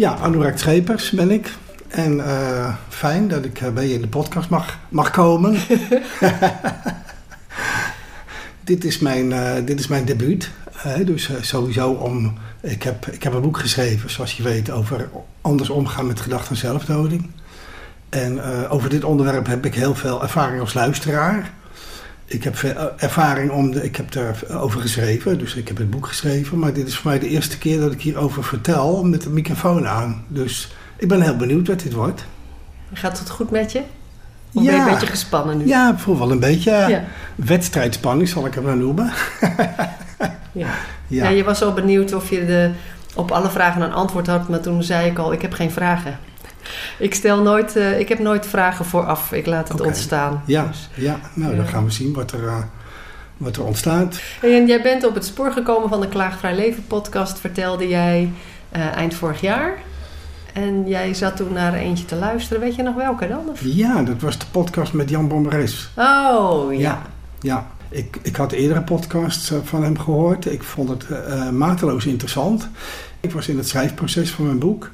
Ja, Anurag Schepers ben ik. En eh, fijn dat ik bij je in de podcast mag, mag komen. dit, is mijn, uh, dit is mijn debuut. dus sowieso om... Ik heb, ik heb een boek geschreven, zoals je weet, over anders omgaan met gedachten en zelfdoding. En over dit onderwerp heb ik heel veel ervaring als luisteraar. Ik heb ervaring om de, ik heb erover geschreven, dus ik heb het boek geschreven. Maar dit is voor mij de eerste keer dat ik hierover vertel met de microfoon aan. Dus ik ben heel benieuwd wat dit wordt. Gaat het goed met je? Of ja. ben je een beetje gespannen nu? Ja, ik voel wel een beetje ja. wedstrijdspanning, zal ik hem maar noemen. ja. Ja. je was al benieuwd of je de, op alle vragen een antwoord had, maar toen zei ik al, ik heb geen vragen. Ik stel nooit, uh, ik heb nooit vragen vooraf. Ik laat het ontstaan. Ja, dus, ja. nou dan gaan we zien wat er, uh, wat er ontstaat. En jij bent op het spoor gekomen van de Klaagvrij Leven podcast, vertelde jij uh, eind vorig jaar. En jij zat toen naar eentje te luisteren. Weet je nog welke dan? Of? Ja, dat was de podcast met Jan Bomberes. Oh, ja. Ja, ja. Ik, ik had eerdere podcasts van hem gehoord. Ik vond het mateloos interessant. Ik was in het schrijfproces van mijn boek.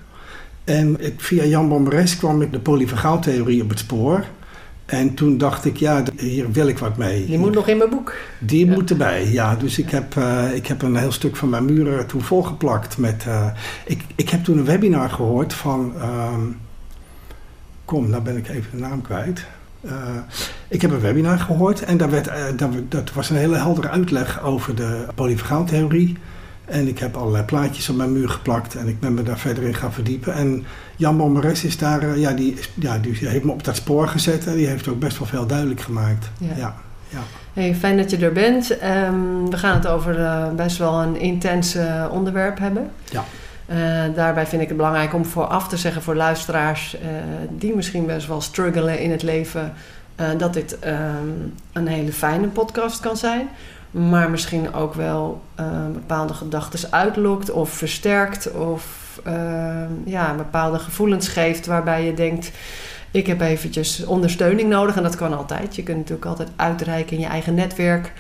En ik, via Jan Bomberes kwam ik de polyvagaaltheorie op het spoor. En toen dacht ik, ja, hier wil ik wat mee. Die moet nog in mijn boek. Die moet erbij, ja. Dus ik heb, uh, ik heb een heel stuk van mijn muren toen volgeplakt met... Uh, ik, ik heb toen een webinar gehoord van... Uh, kom, nou ben ik even de naam kwijt. Uh, ik heb een webinar gehoord en daar werd, dat, dat was een hele heldere uitleg over de polyvagaaltheorie... En ik heb allerlei plaatjes op mijn muur geplakt en ik ben me daar verder in gaan verdiepen. En Jan Bommeres is daar, eh, ja die, ja, die heeft me op dat spoor gezet en die heeft ook best wel veel duidelijk gemaakt. Ja. ja, ja. Hey, fijn dat je er bent. Um, we gaan het over uh, best wel een intens uh, onderwerp hebben. Ja. Uh, daarbij vind ik het belangrijk om vooraf te zeggen voor luisteraars die misschien best wel struggelen in het leven, dat dit um, een hele fijne podcast kan zijn maar misschien ook wel uh, bepaalde gedachten uitlokt of versterkt of uh, ja, bepaalde gevoelens geeft waarbij je denkt, ik heb eventjes ondersteuning nodig en dat kan altijd. Je kunt natuurlijk altijd uitreiken in je eigen netwerk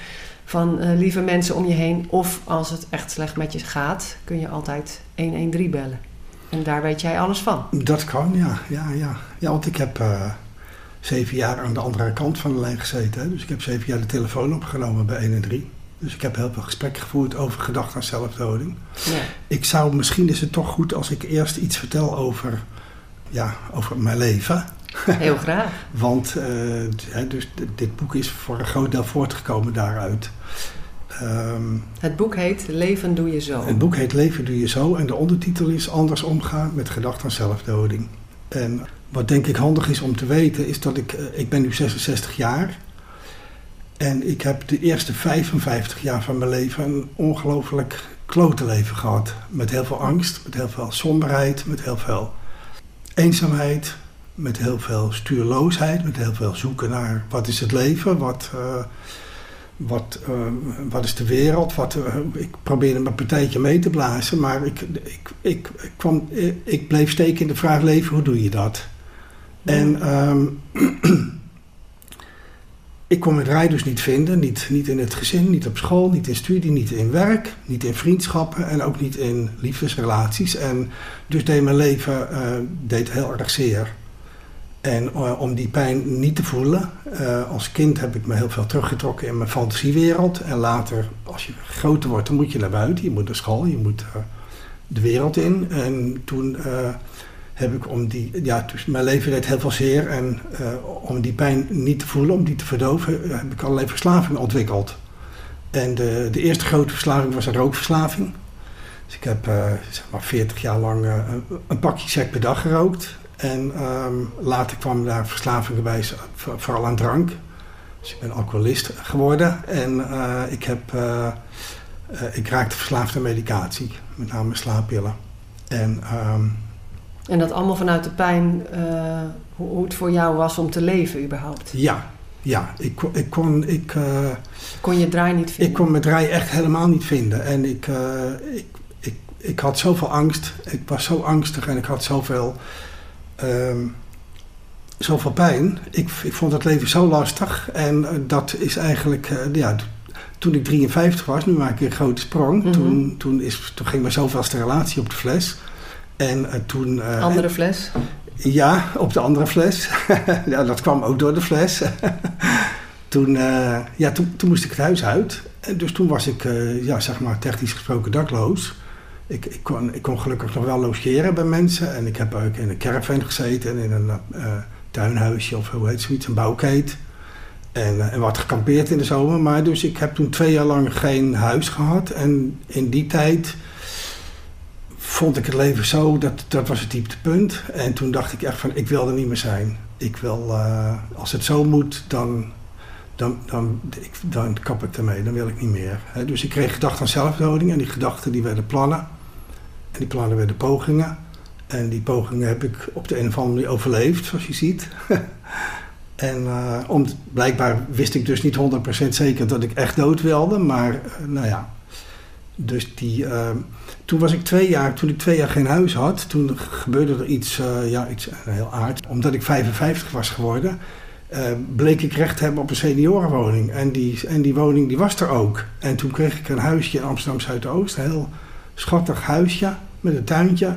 van uh, lieve mensen om je heen. Of als het echt slecht met je gaat, kun je altijd 113 bellen. En daar weet jij alles van. Dat kan, ja. Ja, ja. ja want ik heb zeven jaar aan de andere kant van de lijn gezeten. Hè? Dus ik heb zeven jaar de telefoon opgenomen bij 1 en 3. Dus ik heb heel veel gesprekken gevoerd over gedachten aan zelfdoding. Ja. Ik zou, misschien is het toch goed als ik eerst iets vertel over, ja, over mijn leven. Heel graag. Want uh, dus dit boek is voor een groot deel voortgekomen daaruit. Um, het boek heet Leven doe je zo. Het boek heet Leven doe je zo en de ondertitel is Anders omgaan met gedachten aan zelfdoding. En wat denk ik handig is om te weten, is dat ik, uh, ik ben nu 66 jaar. En ik heb de eerste 55 jaar van mijn leven een ongelooflijk klote leven gehad. Met heel veel angst, met heel veel somberheid, met heel veel eenzaamheid, met heel veel stuurloosheid, met heel veel zoeken naar wat is het leven, wat, uh, wat, uh, wat is de wereld. Wat, ik probeerde mijn partijtje mee te blazen, maar ik, ik, ik, ik, kwam, ik bleef steken in de vraag leven, hoe doe je dat? En um, ik kon het rij dus niet vinden. Niet, niet in het gezin, niet op school, niet in studie, niet in werk, niet in vriendschappen en ook niet in liefdesrelaties. En dus deed mijn leven uh, deed heel erg zeer. En uh, om die pijn niet te voelen, uh, als kind heb ik me heel veel teruggetrokken in mijn fantasiewereld. En later, als je groter wordt, dan moet je naar buiten. Je moet naar school, je moet de wereld in. En toen heb ik om die, ja, dus mijn leven deed heel veel zeer en uh, om die pijn niet te voelen, om die te verdoven, heb ik allerlei verslavingen ontwikkeld. En de, de eerste grote verslaving was een rookverslaving. Dus ik heb uh, zeg maar 40 jaar lang een pakje sec per dag gerookt. En um, later kwam daar verslavingen bij, vooral aan drank. Dus ik ben alcoholist geworden en ik, heb, ik raakte verslaafd aan medicatie, met name slaappillen. En, ehm, en dat allemaal vanuit de pijn, uh, hoe, hoe, het voor jou was om te leven überhaupt? Ja, ja. Ik, kon, ik kon... Ik, uh, kon je draai niet vinden? Ik kon mijn draai echt helemaal niet vinden. En ik, uh, ik, ik, ik had zoveel angst. Ik was zo angstig en ik had zoveel... Um, zoveel pijn. Ik, ik vond het leven zo lastig. En dat is eigenlijk... ja, toen ik 53 was, nu maak ik een grote sprong. Mm -hmm. toen, toen, is, toen ging mijn zoveelste relatie op de fles. En uh, toen... Uh, andere fles? Ja, op de andere fles. ja, dat kwam ook door de fles. toen, uh, ja, toen, toen moest ik het huis uit. En dus toen was ik, ja, zeg maar, technisch gesproken dakloos. Ik, ik, kon, ik kon gelukkig nog wel logeren bij mensen. En ik heb ook in een caravan gezeten en in een tuinhuisje of hoe heet zoiets, een bouwkeet. En, en wat gekampeerd in de zomer. Maar dus ik heb toen twee jaar lang geen huis gehad. En in die tijd vond ik het leven zo, dat, dat was het dieptepunt. En toen dacht ik echt van, ik wil er niet meer zijn. Ik wil, uh, als het zo moet, dan, dan, dan, ik, dan kap ik ermee. Dan wil ik niet meer. Dus ik kreeg gedachten aan zelfdoding. En die gedachten die werden plannen. En die plannen werden pogingen. En die pogingen heb ik op de een of andere manier overleefd, zoals je ziet. En uh, om, blijkbaar wist ik dus niet 100% zeker dat ik echt dood wilde. Maar uh, nou ja, dus die, toen was ik twee jaar, toen ik twee jaar geen huis had, toen gebeurde er iets, ja, iets heel aard. Omdat ik 55 was geworden, bleek ik recht te hebben op een seniorenwoning. En die, en die woning die was er ook. En toen kreeg ik een huisje in Amsterdam Zuidoost, een heel schattig huisje met een tuintje.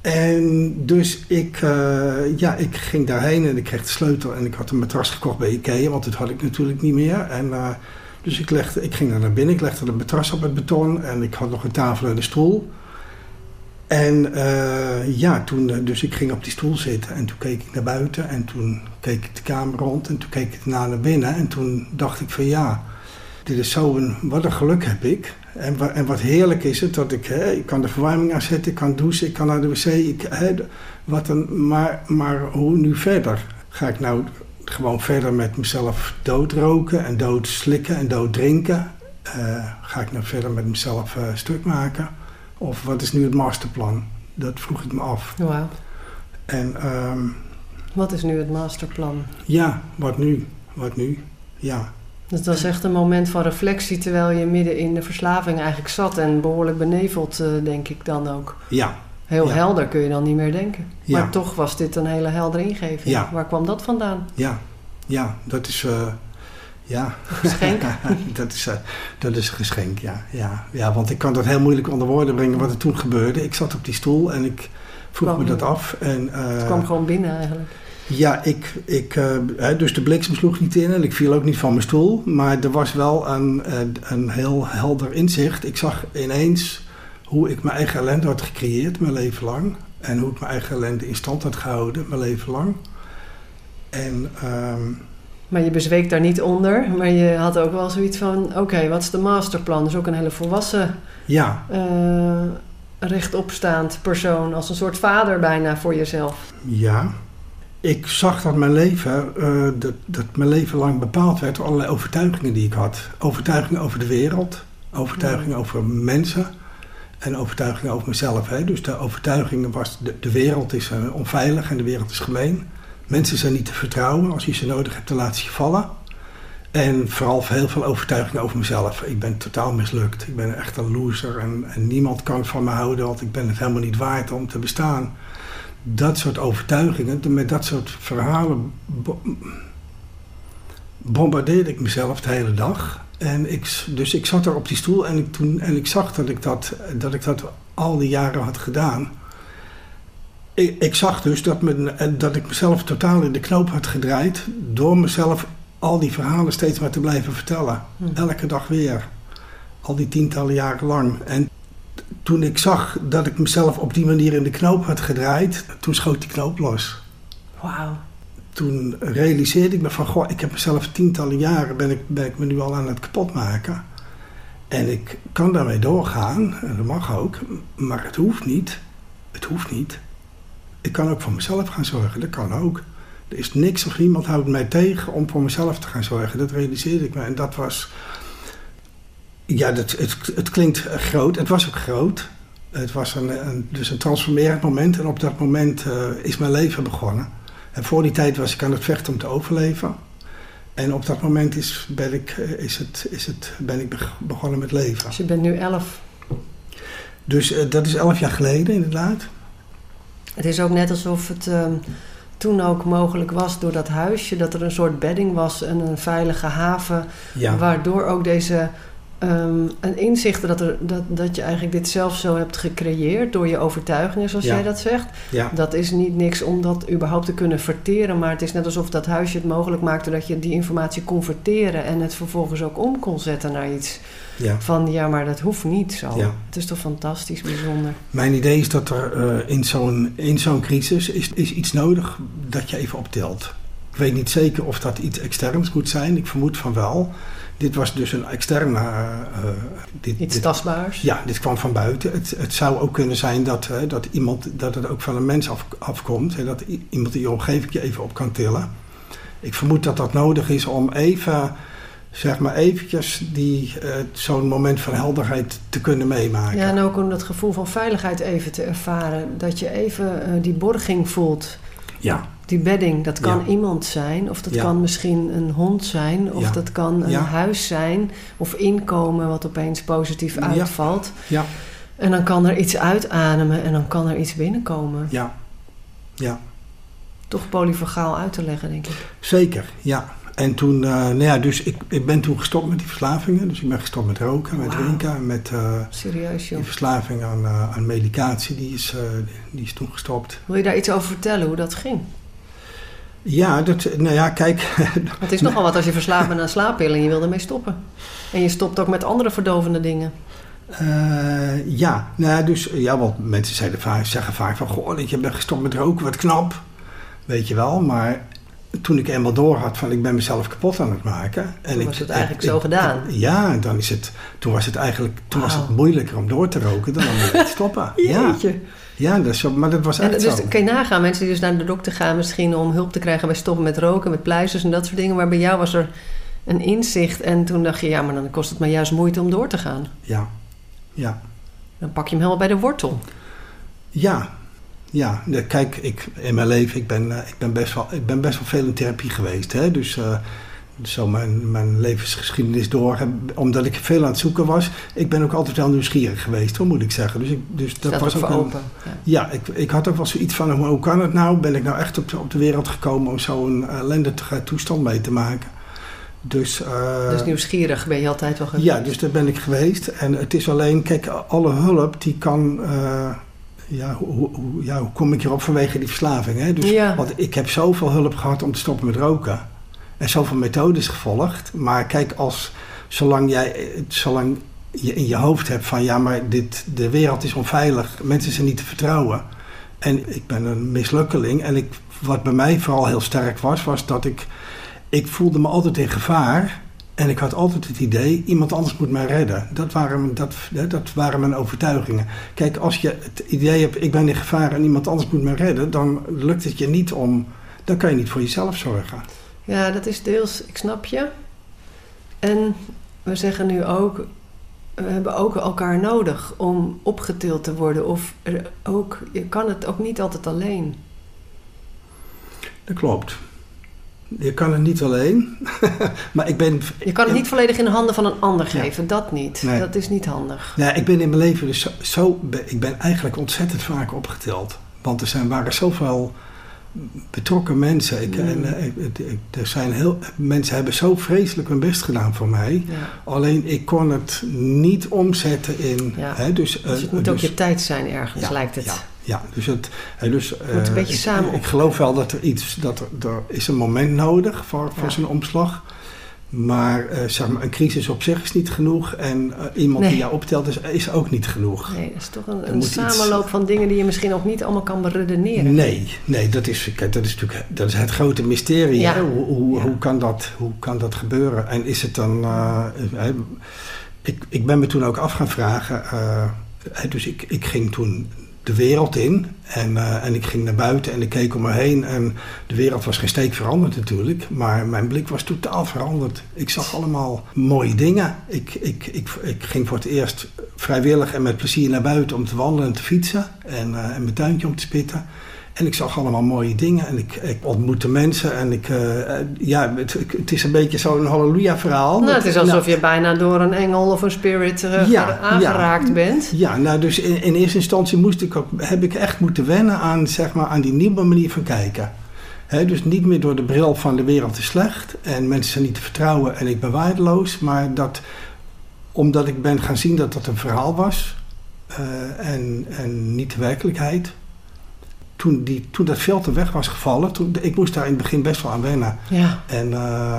En dus ik, uh, ja, ik ging daarheen en ik kreeg de sleutel en ik had een matras gekocht bij Ikea, want dat had ik natuurlijk niet meer. En, dus ik, legde, ik ging naar binnen, ik legde de matras op het beton en ik had nog een tafel en een stoel. En uh, ja, toen, dus ik ging op die stoel zitten en toen keek ik naar buiten en toen keek ik de kamer rond en toen keek ik naar binnen en toen dacht ik van ja, dit is zo een, wat een geluk heb ik. En, en wat heerlijk is het dat ik, hè, ik kan de verwarming aanzetten, ik kan douchen, ik kan naar de wc. Ik, hè, wat een, maar, maar hoe nu verder? Ga ik nou gewoon verder met mezelf doodroken en doodslikken en dooddrinken? Uh, ga ik nou verder met mezelf uh, stuk maken? Of wat is nu het masterplan? Dat vroeg ik me af. En, um, wat is nu het masterplan? Ja, wat nu? Wat nu? Ja. Dat was echt een moment van reflectie terwijl je midden in de verslaving eigenlijk zat en behoorlijk beneveld, uh, denk ik dan ook. Ja. Heel ja. helder kun je dan niet meer denken. Ja. Maar toch was dit een hele heldere ingeving. Ja. Waar kwam dat vandaan? Ja, ja dat is. Uh, ja. Geschenk? dat, is, uh, dat is een geschenk, ja. ja. Ja, want ik kan dat heel moeilijk onder woorden brengen wat er toen gebeurde. Ik zat op die stoel en ik vroeg Kwam- me dat af. En, Het kwam gewoon binnen eigenlijk. Ja, ik, ik, dus de bliksem sloeg niet in en ik viel ook niet van mijn stoel. Maar er was wel een, een, een heel helder inzicht. Ik zag ineens hoe ik mijn eigen ellende had gecreëerd mijn leven lang. En hoe ik mijn eigen ellende in stand had gehouden mijn leven lang. En um, Maar je bezweek daar niet onder. Maar je had ook wel zoiets van... Oké, wat is de masterplan? Dus ook een hele volwassen, ja, uh, rechtopstaand persoon. Als een soort vader bijna voor jezelf. ja. Ik zag dat mijn leven, uh, dat, dat mijn leven lang bepaald werd door allerlei overtuigingen die ik had. Overtuigingen over de wereld, overtuigingen over mensen en overtuigingen over mezelf. Hè. Dus de overtuigingen was, de, de wereld is uh, onveilig en de wereld is gemeen. Mensen zijn niet te vertrouwen. Als je ze nodig hebt, dan laat ze vallen. En vooral heel veel overtuigingen over mezelf. Ik ben totaal mislukt. Ik ben echt een loser en niemand kan van me houden, want ik ben het helemaal niet waard om te bestaan dat soort overtuigingen, met dat soort verhalen bombardeerde ik mezelf de hele dag. En ik, dus ik zat er op die stoel en ik, toen, en ik zag dat ik dat, dat ik dat al die jaren had gedaan. Ik, ik zag dus dat, me, dat ik mezelf totaal in de knoop had gedraaid door mezelf al die verhalen steeds maar te blijven vertellen. Hm. Elke dag weer. Al die tientallen jaren lang. En toen ik zag dat ik mezelf op die manier in de knoop had gedraaid, toen schoot die knoop los. Wauw. Toen realiseerde ik me van, goh, ik heb mezelf tientallen jaren, ben ik, ben ik me nu al aan het kapotmaken. En ik kan daarmee doorgaan, en dat mag ook, maar het hoeft niet. Het hoeft niet. Ik kan ook voor mezelf gaan zorgen, dat kan ook. Er is niks of niemand houdt mij tegen om voor mezelf te gaan zorgen. Dat realiseerde ik me. En dat was ja, dat, het, het klinkt groot. Het was ook groot. Het was een, een, dus een transformerend moment en op dat moment uh, is mijn leven begonnen. En voor die tijd was ik aan het vechten om te overleven. En op dat moment is, ben, ik, is het, is het, ben ik begonnen met leven. Dus je bent nu elf? Dus uh, dat is elf jaar geleden inderdaad. Het is ook net alsof het uh, toen ook mogelijk was door dat huisje... dat er een soort bedding was en een veilige haven... Ja. waardoor ook deze um, een inzicht dat, er, dat, dat je eigenlijk dit zelf zo hebt gecreëerd door je overtuigingen, zoals Ja. jij dat zegt. Ja, Dat is niet niks om dat überhaupt te kunnen verteren, maar het is net alsof dat huisje het mogelijk maakte dat je die informatie kon verteren en het vervolgens ook om kon zetten naar iets ja. van ja, maar dat hoeft niet zo. Het is toch fantastisch bijzonder. Mijn idee is dat er eh, in zo'n zo'n crisis is, is iets nodig dat je even optelt. Ik weet niet zeker of dat iets externs moet zijn. Ik vermoed van wel. Dit was dus een externe... eh, eh, dit, Iets dit- tastbaars. Ja, dit kwam van buiten. Het, het zou ook kunnen zijn dat, dat, iemand, dat het ook van een mens af, afkomt. Hè, dat iemand in je omgeving je even op kan tillen. Ik vermoed dat dat nodig is om even, zeg maar eventjes, die, eh, zo'n moment van helderheid te kunnen meemaken. Ja, en ook om dat gevoel van veiligheid even te ervaren. Dat je even die borging voelt. ja, Die bedding, dat kan Ja. iemand zijn. Of dat Ja. kan misschien een hond zijn. Of Ja. dat kan een huis zijn. Of inkomen wat opeens positief uitvalt. ja, En dan kan er iets uitademen en dan kan er iets binnenkomen. ja, ja. Toch polyvagaal uit te leggen, denk ik. Zeker, ja. En toen, eh, nou ja, dus ik, ik ben toen gestopt met die verslavingen. Dus ik ben gestopt met roken, met drinken, met eh, Serieus, joh. die verslaving aan, eh, aan medicatie. Die is, die is toen gestopt. Wil je daar iets over vertellen, hoe dat ging? Ja, dat, nou ja, kijk, het is nogal wat als je verslaafd bent aan slaappillen en je wil ermee stoppen. En je stopt ook met andere verdovende dingen. Eh, ja, nou dus ja, want mensen zeiden vaak, zeggen vaak van, goh, je bent gestopt met roken, wat knap, weet je wel. Maar toen ik eenmaal door had van, ik ben mezelf kapot aan het maken. En Toen ik, was het eigenlijk ik- zo ik- gedaan. Ja, dan is het, toen was het eigenlijk, toen was het moeilijker om door te roken dan om te stoppen. ja, Jeetje. ja dat is maar dat was En echt dus zo. kun je nagaan, mensen die dus naar de dokter gaan misschien om hulp te krijgen bij stoppen met roken, met pleisters en dat soort dingen. Maar bij jou was er een inzicht en toen dacht je, ja, maar dan kost het me juist moeite om door te gaan. Ja, ja, Dan pak je hem helemaal bij de wortel. ja. Ja, kijk, ik, in mijn leven, ik ben, eh, ik, ben best wel, ik ben best wel veel in therapie geweest. Hè? Dus eh, zo mijn, mijn levensgeschiedenis door. Omdat ik veel aan het zoeken was. Ik ben ook altijd wel nieuwsgierig geweest, hoor, moet ik zeggen. Dus, ik, dus dat was ook ook voor een, open. Ja. Ik, ik had ook wel zoiets van, hoe, kan het nou? Ben ik nou echt op de, op de wereld gekomen om zo'n ellendige toestand mee te maken? Dus, eh, Dus nieuwsgierig ben je altijd wel geweest. ja, dus daar ben ik geweest. En het is alleen, kijk, alle hulp die kan. eh, ja, hoe, hoe- hoe, ja, hoe kom ik hierop vanwege die verslaving? Hè? Dus, Ja. Want ik heb zoveel hulp gehad om te stoppen met roken. En zoveel methodes gevolgd. Maar kijk, als, zolang, jij, zolang je in je hoofd hebt van ja, maar dit, de wereld is onveilig, mensen zijn niet te vertrouwen. En ik ben een mislukkeling. En ik, wat bij mij vooral heel sterk was, was dat ik, ik voelde me altijd in gevaar. En ik had altijd het idee, iemand anders moet mij redden. Dat waren, dat, dat waren mijn overtuigingen. Kijk, als je het idee hebt, ik ben in gevaar en iemand anders moet mij redden, dan lukt het je niet om, dan kan je niet voor jezelf zorgen. Ja, dat is deels, ik snap je. En we zeggen nu ook, we hebben ook elkaar nodig om opgetild te worden. Of ook, je kan het ook niet altijd alleen. Dat klopt. Je kan het niet alleen, maar ik ben, Je kan het niet volledig in de handen van een ander Ja. geven, dat niet. Nee. Dat is niet handig. Ja, ik ben in mijn leven dus zo, zo ik ben eigenlijk ontzettend vaak opgeteld. Want er zijn, waren zoveel betrokken mensen. Ik, en, eh, ik- ik- er zijn heel, mensen hebben zo vreselijk hun best gedaan voor mij. Ja. Alleen ik kon het niet omzetten in. Ja. Hè, dus, Dus het eh, moet ook dus- je tijd zijn ergens, Ja, lijkt het. Ja, ja dus het. hè, dus, Moet een eh, beetje samen Ik, geloof wel dat er iets. Dat er, er is een moment nodig voor, voor zo'n omslag. Maar, eh, zeg maar een crisis op zich is niet genoeg. En eh, iemand Nee. die jou optelt is, is ook niet genoeg. Nee, dat is toch een, een iets- samenloop van dingen die je misschien ook niet allemaal kan beredeneren. Nee, nee dat, is, kijk, dat is natuurlijk dat is het grote mysterie. Ja. Hoe, hoe, Ja. hoe, kan dat, hoe kan dat gebeuren? En is het dan. eh, ik, ik ben me toen ook af gaan vragen. dus ik, ik ging toen de wereld in en, eh, en ik ging naar buiten en ik keek om me heen. En de wereld was geen steek veranderd natuurlijk, maar mijn blik was totaal veranderd. Ik zag allemaal mooie dingen. Ik, ik, ik, ik ging voor het eerst vrijwillig en met plezier naar buiten om te wandelen en te fietsen. En, uh, en mijn tuintje om te spitten. En ik zag allemaal mooie dingen en ik, ik ontmoette mensen. En ik, uh, ja, het, het, is een beetje zo'n halleluja-verhaal. Nou, het is alsof nou, je bijna door een engel of een spirit uh, ja, aangeraakt ja, bent. Ja, nou, dus in, in, eerste instantie moest ik ook, heb ik echt moeten wennen aan, zeg maar, aan die nieuwe manier van kijken. He, dus niet meer door de bril van de wereld is slecht en mensen zijn niet te vertrouwen en ik ben waardeloos. Maar dat, omdat ik ben gaan zien dat dat een verhaal was uh, en, en niet de werkelijkheid toen, die, toen dat filter weg was gevallen, toen, ik moest daar in het begin best wel aan wennen. Ja. En, uh,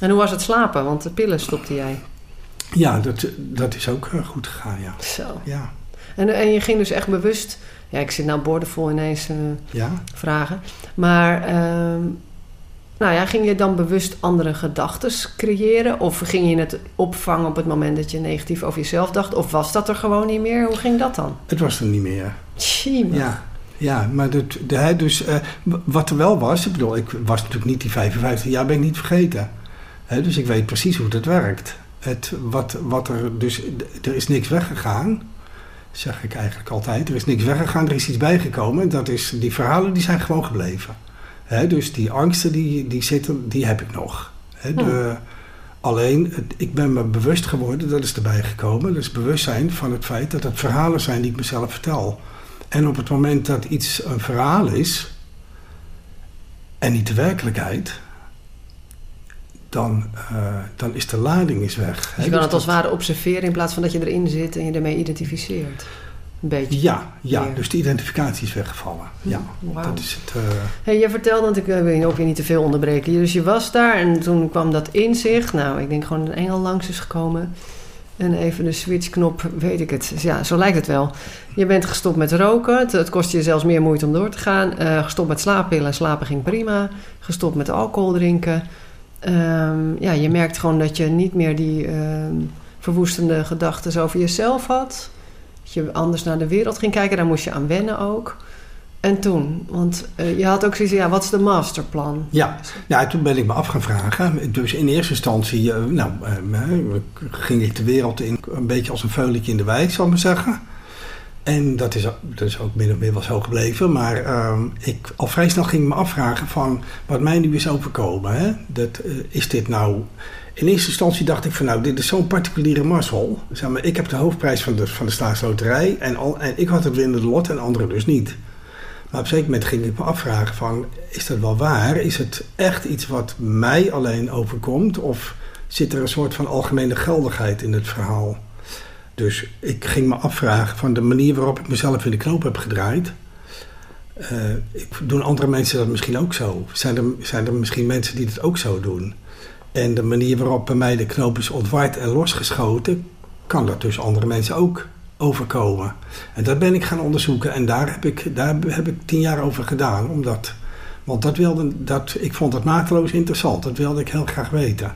en hoe was het slapen? Want de pillen stopte jij. Ja, dat, dat is ook uh, goed gegaan, ja. Zo. Ja. En, en je ging dus echt bewust... Ja, ik zit nou boordevol ineens uh, ja. vragen. Maar... ehm nou ja, ging je dan bewust andere gedachten creëren? Of ging je het opvangen op het moment dat je negatief over jezelf dacht? Of was dat er gewoon niet meer? Hoe ging dat dan? Het was er niet meer. Tjie, ja. Ja, maar dat, de, dus, uh, wat er wel was, ik bedoel, ik was natuurlijk niet die 55 jaar, ben ik niet vergeten. He, dus ik weet precies hoe dat werkt. Het, wat, wat er, dus, er is niks weggegaan, zeg ik eigenlijk altijd. Er is niks weggegaan, er is iets bijgekomen. Dat is, die verhalen die zijn gewoon gebleven. He, dus die angsten die, die zitten, die heb ik nog. He, de, Alleen, ik ben me bewust geworden, dat is erbij gekomen. Dus bewustzijn van het feit dat het verhalen zijn die ik mezelf vertel. En op het moment dat iets een verhaal is en niet de werkelijkheid, dan, uh, dan is de lading is weg. Dus je kan het als het ware observeren in plaats van dat je erin zit en je ermee identificeert. Een beetje. Ja, ja dus de identificatie is weggevallen. Ja, wow. dat is het. Uh... Hey, je vertelde, want ik wil je ook weer niet te veel onderbreken. Dus je was daar en toen kwam dat inzicht. Nou, ik denk gewoon een engel langs is gekomen. En even de switchknop, weet ik het. Ja, zo lijkt het wel. Je bent gestopt met roken. Het, kost je zelfs meer moeite om door te gaan. Uh, gestopt met slaappillen. Slapen ging prima. Gestopt met alcohol drinken. Um, ja, je merkt gewoon dat je niet meer die um, verwoestende gedachten over jezelf had. Dat je anders naar de wereld ging kijken. Daar moest je aan wennen ook. En toen? Want uh, je had ook zoiets ja, wat is de masterplan? Ja, nou, toen ben ik me af gaan vragen. Dus in eerste instantie, uh, nou, uh, ging ik de wereld in een beetje als een veulentje in de wijk, zal ik maar zeggen. En dat is, dat is ook min of meer wel zo gebleven. Maar ik, al vrij snel ging ik me afvragen van wat mij nu is overkomen. Hè? Dat, is dit nou... In eerste instantie dacht ik van nou, dit is zo'n particuliere mazzel. Zeg maar, ik heb de hoofdprijs van de, van de staatsloterij en, al, en ik had het winnende lot en anderen dus niet. Maar op een zeker moment ging ik me afvragen van, is dat wel waar? Is het echt iets wat mij alleen overkomt? Of zit er een soort van algemene geldigheid in het verhaal? Dus ik ging me afvragen van de manier waarop ik mezelf in de knoop heb gedraaid. Ik, doen andere mensen dat misschien ook zo? Zijn er, zijn er misschien mensen die dat ook zo doen? En de manier waarop bij mij de knoop is ontward en losgeschoten, kan dat dus andere mensen ook overkomen. En dat ben ik gaan onderzoeken en daar heb ik, daar heb ik tien jaar over gedaan. Omdat, want dat wilde, dat, ik vond het mateloos interessant. Dat wilde ik heel graag weten.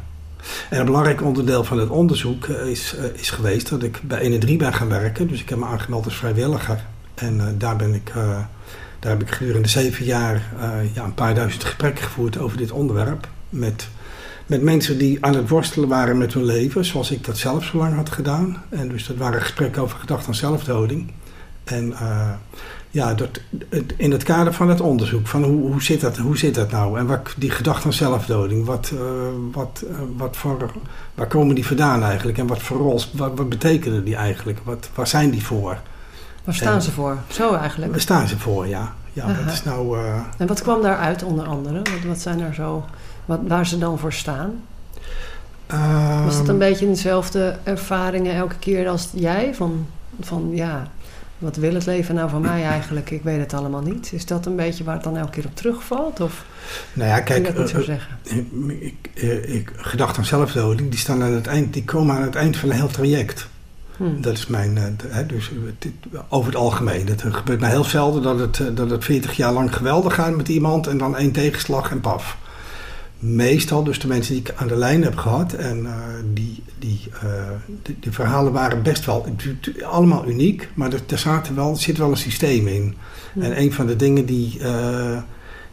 En een belangrijk onderdeel van het onderzoek is, is geweest dat ik bij 1 en 3 ben gaan werken. Dus ik heb me aangemeld als vrijwilliger. En uh, daar, ben ik, daar heb ik gedurende zeven jaar ja, een paar duizend gesprekken gevoerd over dit onderwerp. Met met mensen die aan het worstelen waren met hun leven, zoals ik dat zelf zo lang had gedaan. En dus dat waren gesprekken over gedachten aan zelfdoding. En uh, ja, dat, in het kader van het onderzoek, van hoe, hoe, zit, dat, hoe zit dat nou? En wat, die gedachten aan zelfdoding, wat, uh, wat, uh, wat voor, waar komen die vandaan eigenlijk? En wat voor rol, wat, wat betekenen die eigenlijk? Wat, waar zijn die voor? Waar staan en, ze voor? Zo eigenlijk? Waar staan ze voor, ja. ja wat is nou, en wat kwam daaruit onder andere? Wat, wat zijn er zo... Wat, waar ze dan voor staan? Um, Was dat een beetje dezelfde ervaringen elke keer als jij? Van, van ja, wat wil het leven nou van mij eigenlijk? Ik weet het allemaal niet. Is dat een beetje waar het dan elke keer op terugvalt? Of nou ja, kijk, dat niet zo zeggen? Uh, ik, uh, ik, gedachten aan zelfdoding, die, staan aan het eind, die komen aan het eind van een heel traject. Hmm. Dat is mijn, hè, dus over het algemeen. Het gebeurt mij heel zelden dat het, dat het 40 jaar lang geweldig gaat met iemand en dan één tegenslag en paf meestal dus de mensen die ik aan de lijn heb gehad. En uh, die, die, uh, die, die, verhalen waren best wel allemaal uniek. Maar er, er, zaten wel, er zit wel een systeem in. Ja. En een van de dingen die, uh,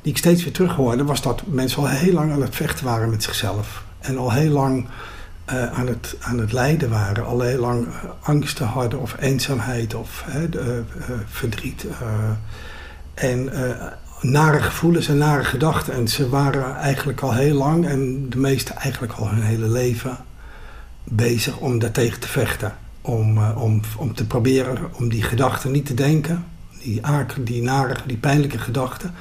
die ik steeds weer terug hoorde... was dat mensen al heel lang aan het vechten waren met zichzelf. En al heel lang aan, het, aan het lijden waren, al heel lang angsten hadden of eenzaamheid of de, verdriet. en nare gevoelens en nare gedachten. En ze waren eigenlijk al heel lang en de meesten eigenlijk al hun hele leven bezig om daartegen te vechten. Om, om, om te proberen om die gedachten niet te denken, die, die nare, die pijnlijke gedachten.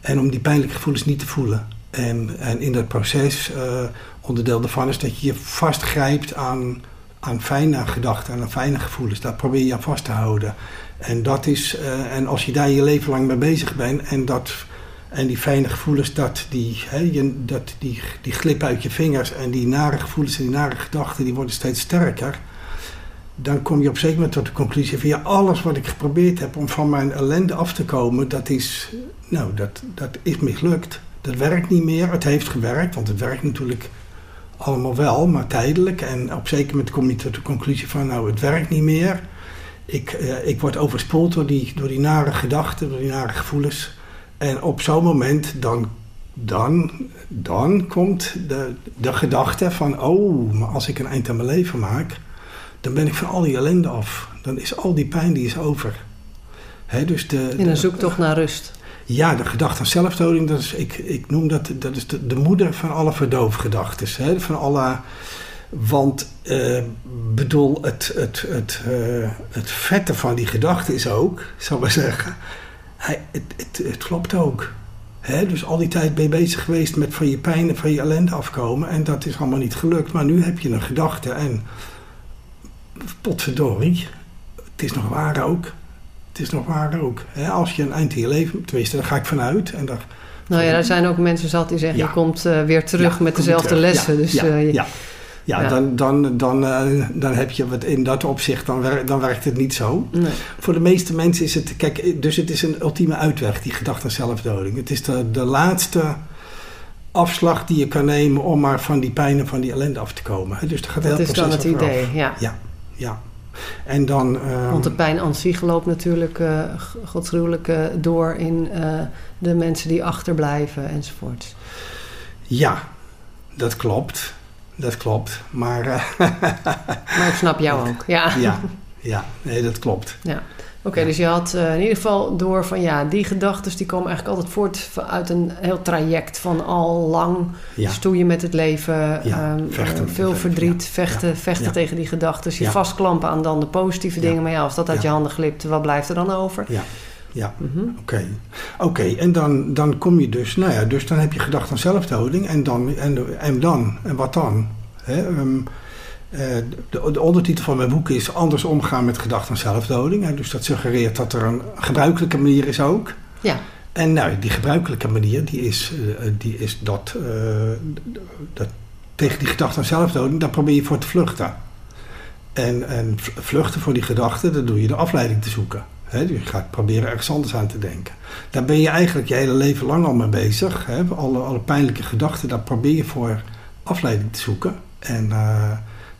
En om die pijnlijke gevoelens niet te voelen. En, en in dat proces, uh, onderdeel daarvan is dat je je vastgrijpt aan, aan fijne gedachten en aan fijne gevoelens. Daar probeer je aan vast te houden. En, dat is, uh, en als je daar je leven lang mee bezig bent en, dat, en die fijne gevoelens, dat die, je, dat die, die glippen uit je vingers en die nare gevoelens en die nare gedachten, die worden steeds sterker dan kom je op zeker moment tot de conclusie van ja, alles wat ik geprobeerd heb om van mijn ellende af te komen, dat is, nou, dat, dat is mislukt. Dat werkt niet meer. Het heeft gewerkt, want het werkt natuurlijk allemaal wel, maar tijdelijk. En op zeker moment kom je tot de conclusie van nou, het werkt niet meer. Ik, eh, ik word overspoeld door die, door die nare gedachten, door die nare gevoelens. En op zo'n moment dan, dan, dan komt de, de gedachte van oh, maar als ik een eind aan mijn leven maak dan ben ik van al die ellende af. Dan is al die pijn die is over. He, dus de, In een zoektocht naar rust. Ja, de gedachte aan zelfdoding, dat is, ik, ik noem dat, dat is de, de moeder van alle verdoofgedachten. Van alle, want uh, bedoel, het, het, het, uh, het vette van die gedachte is ook, zal ik maar zeggen, hij, het, het, het klopt ook. He, dus al die tijd ben je bezig geweest met van je pijn en van je ellende afkomen. En dat is allemaal niet gelukt. Maar nu heb je een gedachte en potverdorie, het is nog waar ook. Het is nog waar ook. als je een eind in je leven, tenminste, daar ga ik vanuit. En daar, nou ja, er zijn ook mensen zat die zeggen, je komt uh, weer terug met dezelfde lessen. Dus, ja, uh, ja. Ja, dan, dan, dan, uh, dan heb je wat in dat opzicht, dan, wer dan werkt het niet zo. Nee. Voor de meeste mensen is het, kijk, dus het is een ultieme uitweg, die gedachte aan zelfdoding. Het is de, de laatste afslag die je kan nemen om maar van die pijn en van die ellende af te komen. Dus dat gaat heel dat is dan het idee, ja. ja ja. En dan, uh, Want de pijn aan zich loopt natuurlijk uh, uh, door in de mensen die achterblijven enzovoort. Ja, dat klopt. Dat klopt. Maar, maar ik snap jou ook. Ja, ja, ja nee, dat klopt. Ja. Oké, dus je had uh, in ieder geval door van ja, die gedachten die komen eigenlijk altijd voort uit een heel traject van al lang ja. stoeien met het leven, ja, um, vechten, veel verdriet, vechten, vechten tegen die gedachten. Je vastklampen aan dan de positieve dingen, maar ja, als dat uit je handen glipt, wat blijft er dan over? Ja. Mm -hmm. oké. Oké, en dan, dan kom je dus, nou ja, dus dan heb je gedacht aan zelfdoding en dan, en, en dan, en wat dan? Hè? Um, eh, de, de, ondertitel van mijn boek is Anders omgaan met gedachten aan zelfdoding. Dus dat suggereert dat er een gebruikelijke manier is ook. Ja. En nou, die gebruikelijke manier die is, uh, die is dat, uh, dat tegen die gedachte aan zelfdoding, daar probeer je voor te vluchten. En, en vluchten voor die gedachte, dat doe je de afleiding te zoeken. He, je gaat proberen ergens anders aan te denken. Daar ben je eigenlijk je hele leven lang al mee bezig. Alle, alle pijnlijke gedachten, daar probeer je voor afleiding te zoeken. En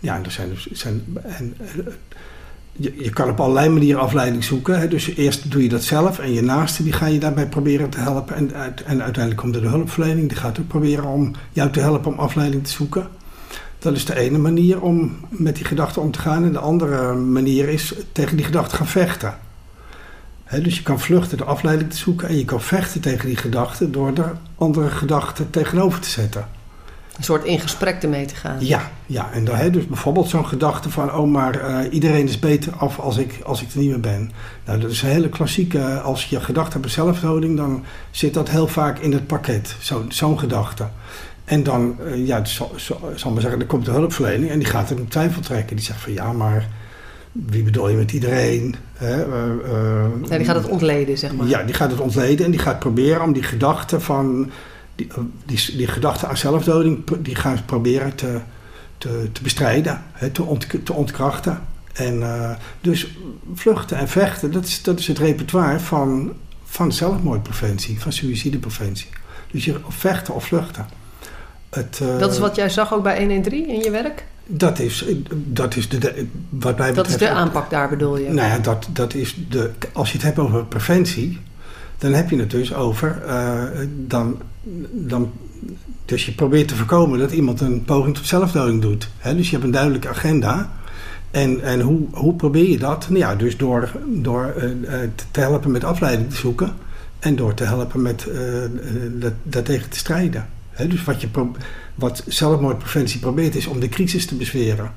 ja, er zijn, dus, zijn en, eh, je, je, kan op allerlei manieren afleiding zoeken. Dus eerst doe je dat zelf en je naaste die ga je daarbij proberen te helpen. En, en uiteindelijk komt er de hulpverlening, die gaat ook proberen om jou te helpen om afleiding te zoeken. Dat is de ene manier om met die gedachten om te gaan. En de andere manier is tegen die gedachten gaan vechten. Dus je kan vluchten door afleiding te zoeken en je kan vechten tegen die gedachten door er andere gedachten tegenover te zetten. Een soort in gesprek ermee te gaan. Ja, ja. en dan, hè, dus bijvoorbeeld zo'n gedachte van... oh, maar uh, iedereen is beter af als ik, als ik er niet meer ben. Nou, dat is een hele klassieke... als je gedachte hebt aan zelfdoding... dan zit dat heel vaak in het pakket, zo'n zo gedachte. En dan, uh, ja, zal, zal maar zeggen, dan komt de hulpverlening... en die gaat er in twijfel trekken. Die zegt van, ja, maar wie bedoel je met iedereen? Hè? Uh, ja, die gaat het ontleden, zeg maar. Ja, die gaat het ontleden en die gaat proberen om die gedachte van die, die, die gedachte aan zelfdoding, die gaan ze proberen te, te, te bestrijden, hè, te, ont, te ontkrachten. En uh, dus vluchten en vechten, dat is, dat is het repertoire van, van zelfmoordpreventie, van suïcidepreventie. Dus je vechten of vluchten. Het, dat is wat jij zag ook bij 113 in je werk? Dat is, dat is de, de wat mij Dat is de aanpak daar bedoel je? Nou ja, dat, dat is de, als je het hebt over preventie, dan heb je het dus over, uh, dan, dan, dus je probeert te voorkomen dat iemand een poging tot zelfdoding doet. Hè? Dus je hebt een duidelijke agenda. En, en hoe, hoe probeer je dat? Nou ja, dus door, door uh, te helpen met afleiding te zoeken. En door te helpen met uh, dat, daartegen te strijden. Dus wat, je wat zelfmoordpreventie probeert is om de crisis te bezweren.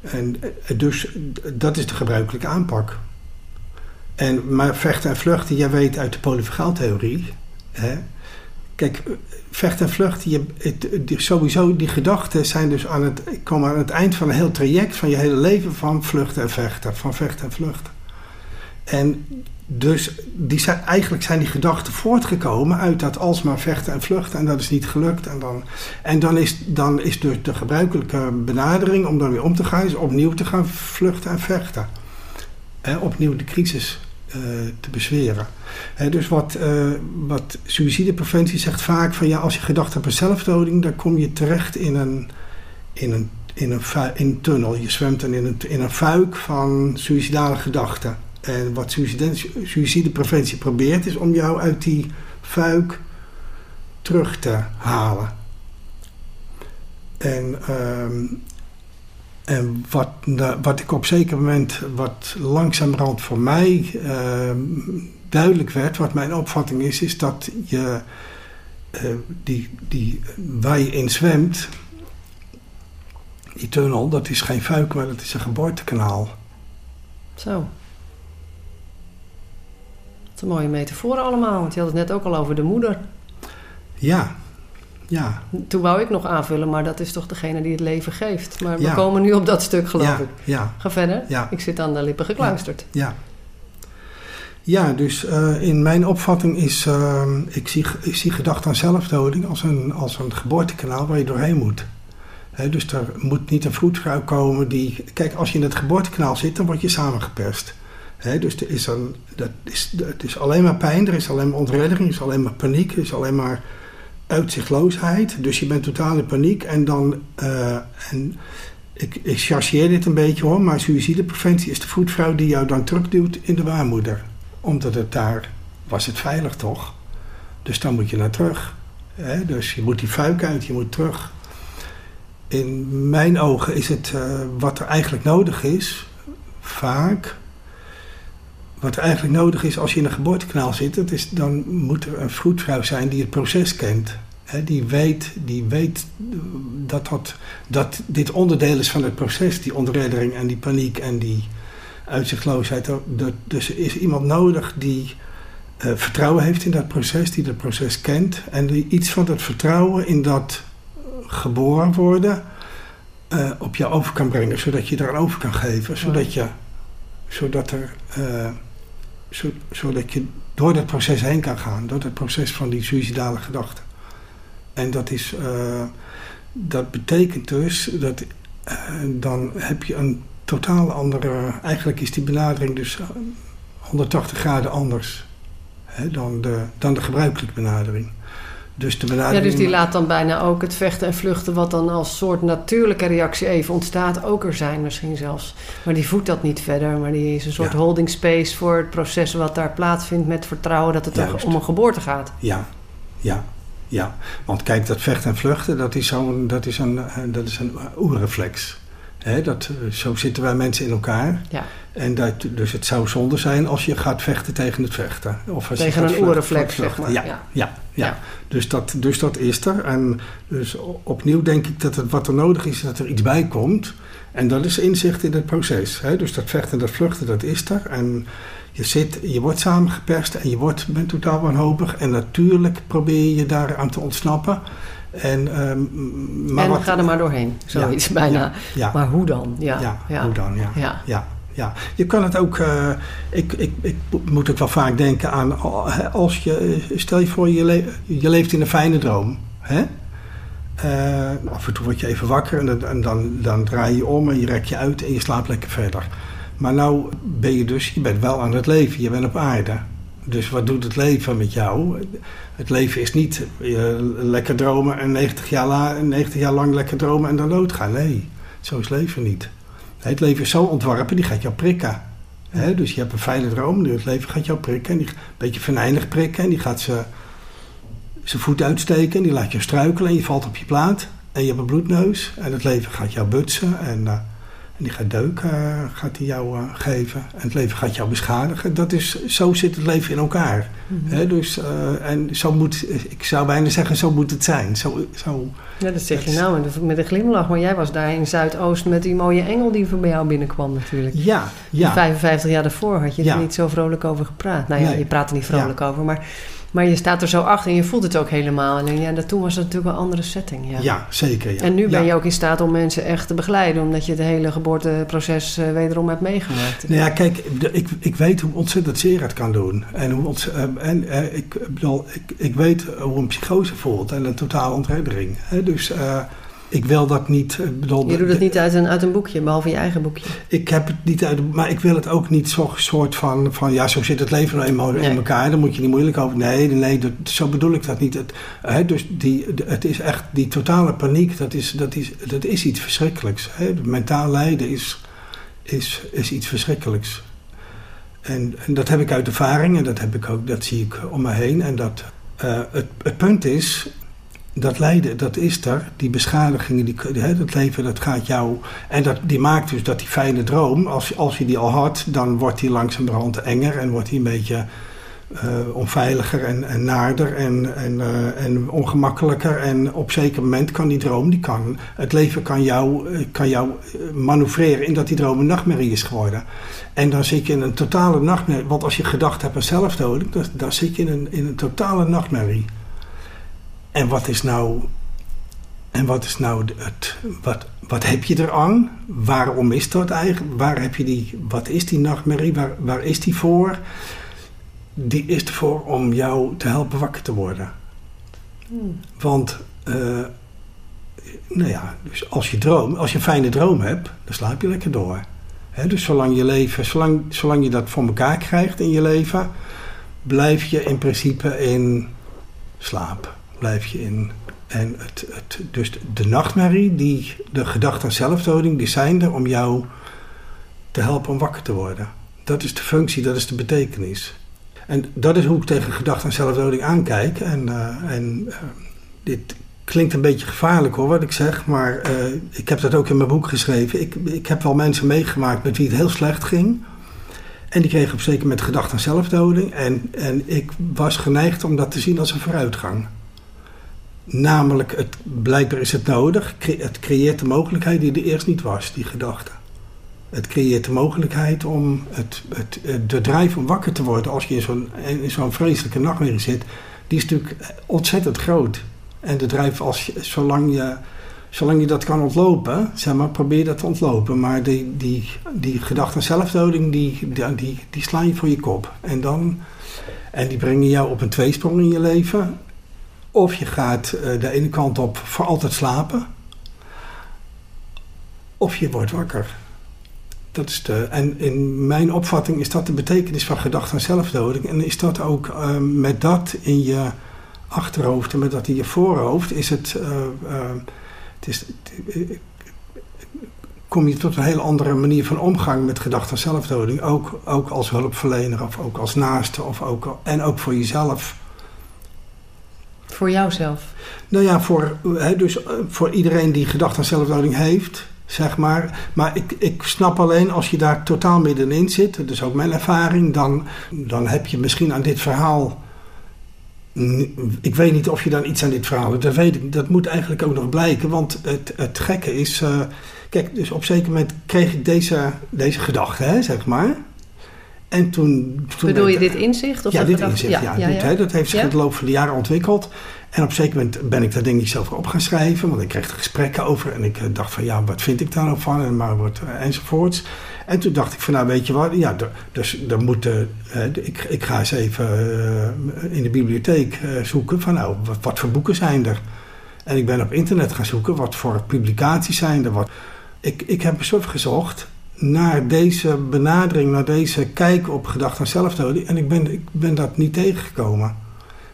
En dus dat is de gebruikelijke aanpak. En, maar vechten en vluchten, jij weet uit de polyfagaaltheorie. Hè? Kijk, vechten en vluchten, je, het, sowieso die gedachten zijn dus aan het, komen aan het eind van een heel traject van je hele leven van vluchten en vechten. Van vechten en vluchten. En dus die eigenlijk zijn die gedachten voortgekomen uit dat alsmaar vechten en vluchten. En dat is niet gelukt. En dan, en dan, is, dan is dus de gebruikelijke benadering om dan weer om te gaan, opnieuw te gaan vluchten en vechten. En opnieuw de crisis uh, te bezweren. dus wat, uh, wat suïcidepreventie zegt vaak van ja, als je gedacht hebt aan zelfdoding, dan kom je terecht in een, in een, in een, in tunnel. Je zwemt dan in een, in een fuik van suïcidale gedachten. En wat suïcidepreventie probeert, is om jou uit die fuik terug te halen. En, uh, en wat, wat ik op zeker moment, wat langzamerhand voor mij uh, duidelijk werd, wat mijn opvatting is, is dat je uh, die, die, waar je in zwemt, die tunnel, dat is geen fuik, maar dat is een geboortekanaal. Zo een mooie metaforen allemaal, want je had het net ook al over de moeder. Ja, ja. Toen wou ik nog aanvullen, maar dat is toch degene die het leven geeft. Maar we komen nu op dat stuk, geloof ja, ik. Ja. Ga verder. Ja. Ik zit aan de lippen gekluisterd. Ja. Ja, dus uh, in mijn opvatting is, uh, ik, zie, ik zie gedachte aan zelfdoding als een, als een geboortekanaal waar je doorheen moet. He, dus er moet niet een vroedvrouw komen die... Kijk, als je in het geboortekanaal zit, dan word je samengeperst dus er is een, dat is, het is alleen maar pijn, er is alleen maar ontreddering, er is alleen maar paniek, er is alleen maar uitzichtloosheid. Dus je bent totaal in paniek en dan. Uh, en ik, ik chargeer dit een beetje hoor, maar suïcidepreventie is de voetvrouw die jou dan terugduwt in de baarmoeder. Omdat het daar was het veilig toch? Dus dan moet je naar terug. dus je moet die fuik uit, je moet terug. In mijn ogen is het uh, wat er eigenlijk nodig is, vaak wat eigenlijk nodig is als je in een geboortekanaal zit, dat is, dan moet er een vroedvrouw zijn die het proces kent. die, weet, die weet dat, dat, dat dit onderdeel is van het proces, die ontreddering en die paniek en die uitzichtloosheid. Dus er is iemand nodig die uh, vertrouwen heeft in dat proces, die dat proces kent en die iets van dat vertrouwen in dat geboren worden uh, op jou over kan brengen, zodat je daar over kan geven, zodat, je, zodat er. Uh, zodat je door dat proces heen kan gaan. Door het proces van die suïcidale gedachten. En dat, is, uh, dat betekent dus dat uh, dan heb je een totaal andere... Eigenlijk is die benadering dus 180 graden anders hè, dan, de, dan de gebruikelijke benadering. Dus de benadering... Ja, dus die laat dan bijna ook het vechten en vluchten, wat dan als soort natuurlijke reactie even ontstaat, ook er zijn misschien zelfs. Maar die voedt dat niet verder, maar die is een soort holding space voor het proces wat daar plaatsvindt met vertrouwen dat het er om een geboorte gaat. Ja, ja, ja. Want kijk, dat vechten en vluchten, dat is, zo'n, dat is een, dat is een oerreflex. Dat, zo zitten wij mensen in elkaar. Ja. En dat, dus het zou zonde zijn als je gaat vechten tegen het vechten. Of als tegen je een oerreflex, zeg maar. Ja, ja. ja, ja. Dus, dat, dus dat is er. En dus opnieuw denk ik dat het, wat er nodig is, dat er iets bij komt. En dat is inzicht in het proces. Hè? Dus dat vechten, dat vluchten, dat is er. En je, zit, je wordt samengeperst en je wordt, bent totaal wanhopig. En natuurlijk probeer je daaraan te ontsnappen. En, um, maar en ga er maar doorheen, zoiets bijna. Ja, maar hoe dan? Ja, ja, hoe dan, ja. ja. ja. Je kan het ook, uh, ik, ik, ik moet ook wel vaak denken aan, als je, stel je voor je, le je leeft in een fijne droom. Hè? Uh, af en toe word je even wakker en, dan, dan, dan draai je om en je rek je uit en je slaapt lekker verder. Maar nou ben je dus, je bent wel aan het leven, je bent op aarde. Dus wat doet het leven met jou? Het leven is niet uh, lekker dromen en 90 jaar, la, 90 jaar lang lekker dromen en dan doodgaan. Nee, zo is leven niet. Het leven is zo ontworpen, die gaat jou prikken. dus je hebt een fijne droom, het leven gaat jou prikken. En die, een beetje venijnig prikken en die gaat ze zijn voet uitsteken. Die laat je struikelen en je valt op je plaat. En je hebt een bloedneus. En het leven gaat jou butsen. En, en die gaat deuken, gaat hij jou geven. En het leven gaat jou beschadigen. Dat is, zo zit het leven in elkaar. Mhm. dus, en zo moet, ik zou bijna zeggen, zo moet het zijn. Zo, zo, ja, dat zeg je nou met een glimlach. Maar jij was daar in Zuidoost met die mooie engel die voor bij jou binnenkwam natuurlijk. Ja, ja. 55 jaar daarvoor had je er niet zo vrolijk over gepraat. Nou ja, je praat er niet vrolijk over, maar... Maar je staat er zo achter en je voelt het ook helemaal. En ja, dat, toen was het natuurlijk een andere setting. Ja, ja zeker. Ja. En nu ben je ook in staat om mensen echt te begeleiden, omdat je het hele geboorteproces uh, wederom hebt meegemaakt. Nou ja, kijk, ik, ik weet hoe ontzettend zeer het kan doen. En, hoe uh, en uh, ik, bedoel, ik, ik weet hoe een psychose voelt en een totale ontreddering. Dus ik wil dat niet. Eh, bedoel, je doet het niet uit een, uit een boekje, behalve je eigen boekje. Ik heb het niet uit, maar ik wil het ook niet zo'n soort van, van. Ja, zo zit het leven nou eenmaal in elkaar, daar moet je niet moeilijk over. Nee, nee, dat, zo bedoel ik dat niet. Het, hè, dus die, het is echt die totale paniek, dat is, dat is, dat is iets verschrikkelijks. Hè. Mentaal lijden is, is, is iets verschrikkelijks. En, en, dat heb ik uit ervaring en dat, heb ik ook, dat zie ik om me heen. En dat, uh, het, het punt is, dat lijden, dat is er. Die beschadigingen, die, hè, dat leven, dat gaat jou... En dat, die maakt dus dat die fijne droom, als, als je die al had... dan wordt die langzamerhand enger en wordt die een beetje uh, onveiliger en, en naarder en, en, uh, en ongemakkelijker. En op zeker moment kan die droom, die kan, het leven kan jou, kan jou manoeuvreren... in dat die droom een nachtmerrie is geworden. En dan zit je in een totale nachtmerrie. Want als je gedacht hebt aan zelfdoding, dan, dan zit je in een, in een totale nachtmerrie. En wat is nou, en wat is nou het, wat, wat heb je eraan? Waarom is dat eigenlijk? Waar heb je die, wat is die nachtmerrie? Waar, waar is die voor? Die is ervoor om jou te helpen wakker te worden. Hmm. Want, uh, nou ja, dus als je droom, als je een fijne droom hebt, dan slaap je lekker door. dus zolang je leven, zolang, zolang je dat voor elkaar krijgt in je leven, blijf je in principe in slaap blijf je in. En het, het, dus de nachtmerrie, die, de gedachte aan zelfdoding, die zijn er om jou te helpen om wakker te worden. Dat is de functie, dat is de betekenis. En dat is hoe ik tegen gedachte aan zelfdoding aankijk. En, uh, en uh, dit klinkt een beetje gevaarlijk hoor, wat ik zeg. Maar uh, ik heb dat ook in mijn boek geschreven. Ik, ik heb wel mensen meegemaakt met wie het heel slecht ging. En die kregen op zeker met gedachte aan zelfdoding. En, en ik was geneigd om dat te zien als een vooruitgang. Namelijk, het, blijkbaar is het nodig. Het creëert de mogelijkheid die er eerst niet was, die gedachte. Het creëert de mogelijkheid om het, het, de drijf om wakker te worden als je in zo'n, in zo'n vreselijke nachtmerrie zit. Die is natuurlijk ontzettend groot. En de drijf, als zolang, je, zolang je dat kan ontlopen, zeg maar, probeer dat te ontlopen. Maar die, die, die gedachte zelfdoding, die, die, die, die slaan je voor je kop. En, dan, en die brengen jou op een tweesprong in je leven. Of je gaat uh, de ene kant op voor altijd slapen. Of je wordt wakker. Dat is de, en in mijn opvatting is dat de betekenis van gedachte aan zelfdoding. En is dat ook uh, met dat in je achterhoofd en met dat in je voorhoofd, is het. Uh, het is, kom je tot een hele andere manier van omgang met gedachte aan zelfdoding. Ook, ook als hulpverlener of ook als naaste of ook, en ook voor jezelf. Voor jouzelf? Nou ja, voor, dus eh, voor iedereen die gedachte aan zelfdoding heeft, zeg maar. Maar ik, ik snap alleen als je daar totaal middenin zit, is ook mijn ervaring, dan, dan heb je misschien aan dit verhaal. Ik weet niet of je dan iets aan dit verhaal hebt. Dat weet ik. Dat moet eigenlijk ook nog blijken. Want het, het gekke is. Uh, kijk, dus op zeker moment kreeg ik deze, deze gedachte, hè, zeg maar. En toen, toen Bedoel je dit inzicht? Of ja, dit inzicht, ja. ja, dat heeft zich in de loop van de jaren ontwikkeld. En op een zeker moment ben ik daar denk ik zelf op gaan schrijven. Want ik kreeg er gesprekken over. En ik eh, dacht van, ja, wat vind ik daar nou van? En maar wat, eh, enzovoorts. En toen dacht ik van, nou weet je wat. Ja, dus dan moeten... Uh, ik, ik ga eens even in de bibliotheek zoeken van, nou, wat, wat, voor boeken zijn er? En ik ben op internet gaan zoeken. Wat voor publicaties zijn er? Wat, ik, ik heb een soort gezocht naar deze benadering, naar deze kijk op gedachte aan zelfdoding. En ik ben, ik ben dat niet tegengekomen.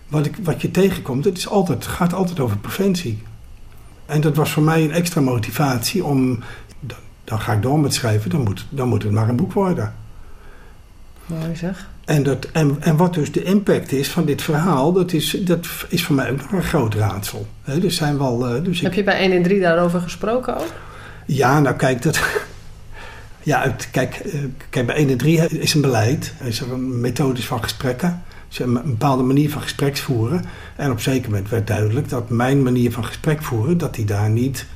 Wat, ik, wat je tegenkomt, het, is altijd, het gaat altijd over preventie. En dat was voor mij een extra motivatie om, dan, dan ga ik door met schrijven, dan moet, dan moet het maar een boek worden. Mooi zeg. En, dat, en, en wat dus de impact is van dit verhaal, dat is, dat is voor mij ook nog een groot raadsel. He, er zijn wel, uh, dus Heb je bij 1 en 3 daarover gesproken ook? Ja, nou kijk, dat, ja, uit, kijk, uh, kijk, bij 1 en 3 is een beleid, is er een methodis van gesprekken. Dus een, bepaalde manier van gespreksvoeren. En op zeker moment werd duidelijk dat mijn manier van gesprek voeren, dat die daar niet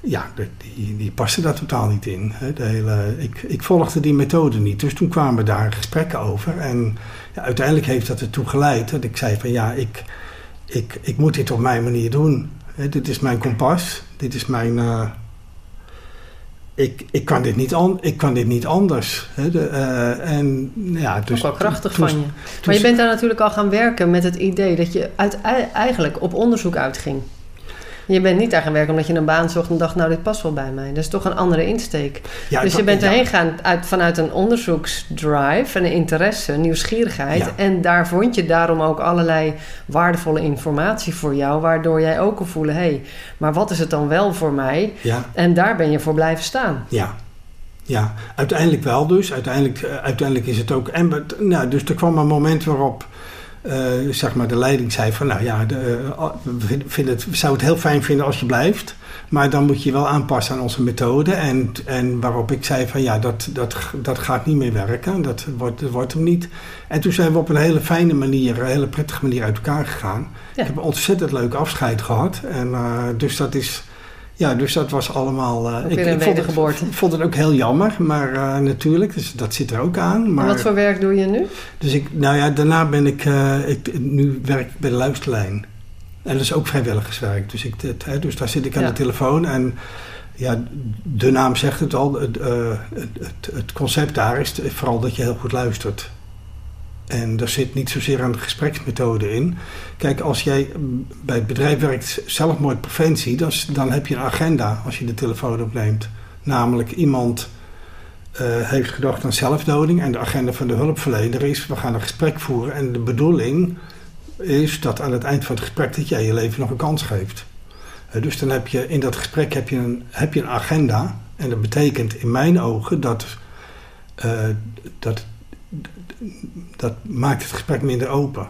ja, die, die paste daar totaal niet in. De hele, ik, ik volgde die methode niet. Dus toen kwamen daar gesprekken over. En ja, uiteindelijk heeft dat ertoe geleid dat ik zei van ja, ik, ik, ik moet dit op mijn manier doen. dit is mijn kompas. Dit is mijn... Uh, ik, ik, kan dit niet an, ik kan dit niet anders. De, uh, en, ja, dus, ook wel krachtig van je. Maar je bent daar natuurlijk al gaan werken met het idee dat je uit, eigenlijk op onderzoek uitging. Je bent niet daar gaan werken omdat je een baan zocht en dacht, nou, dit past wel bij mij. Dat is toch een andere insteek. Ja, dus je bent erheen gegaan uit, vanuit een onderzoeksdrive, een interesse, nieuwsgierigheid. En daar vond je daarom ook allerlei waardevolle informatie voor jou, waardoor jij ook kon voelen, hé, hey, maar wat is het dan wel voor mij? Ja. En daar ben je voor blijven staan. Ja, ja, uiteindelijk wel dus. Uiteindelijk, uh, uiteindelijk is het ook. En, nou, dus er kwam een moment waarop uh, zeg maar de leiding zei van nou ja, de, uh, we, vinden het, zouden het heel fijn vinden als je blijft. Maar dan moet je wel aanpassen aan onze methode. En, en waarop ik zei van ja, dat, dat, dat gaat niet meer werken. Dat wordt, dat wordt hem niet. En toen zijn we op een hele fijne manier, een hele prettige manier uit elkaar gegaan. Ik heb een ontzettend leuk afscheid gehad. En uh, dus dat is ja, dus dat was allemaal. Uh, ik, ik, vond het, vond het ook heel jammer, maar uh, natuurlijk, dus dat zit er ook aan. Maar, en wat voor werk doe je nu? Dus ik, nou ja, daarna ben ik, uh, ik nu werk ik bij de luisterlijn. En dat is ook vrijwilligerswerk. Dus, ik, het, dus daar zit ik aan ja. de telefoon en ja, de naam zegt het al. Het, het, het concept daar is vooral dat je heel goed luistert. En daar zit niet zozeer aan de gespreksmethode in. Kijk, als jij bij het bedrijf werkt zelfmoordpreventie, dan, dan heb je een agenda als je de telefoon opneemt. Namelijk iemand uh, heeft gedacht aan zelfdoding en de agenda van de hulpverlener is, we gaan een gesprek voeren en de bedoeling is dat aan het eind van het gesprek dat jij je leven nog een kans geeft. Uh, dus dan heb je in dat gesprek heb je, een, heb je een agenda en dat betekent in mijn ogen dat, uh, dat dat maakt het gesprek minder open.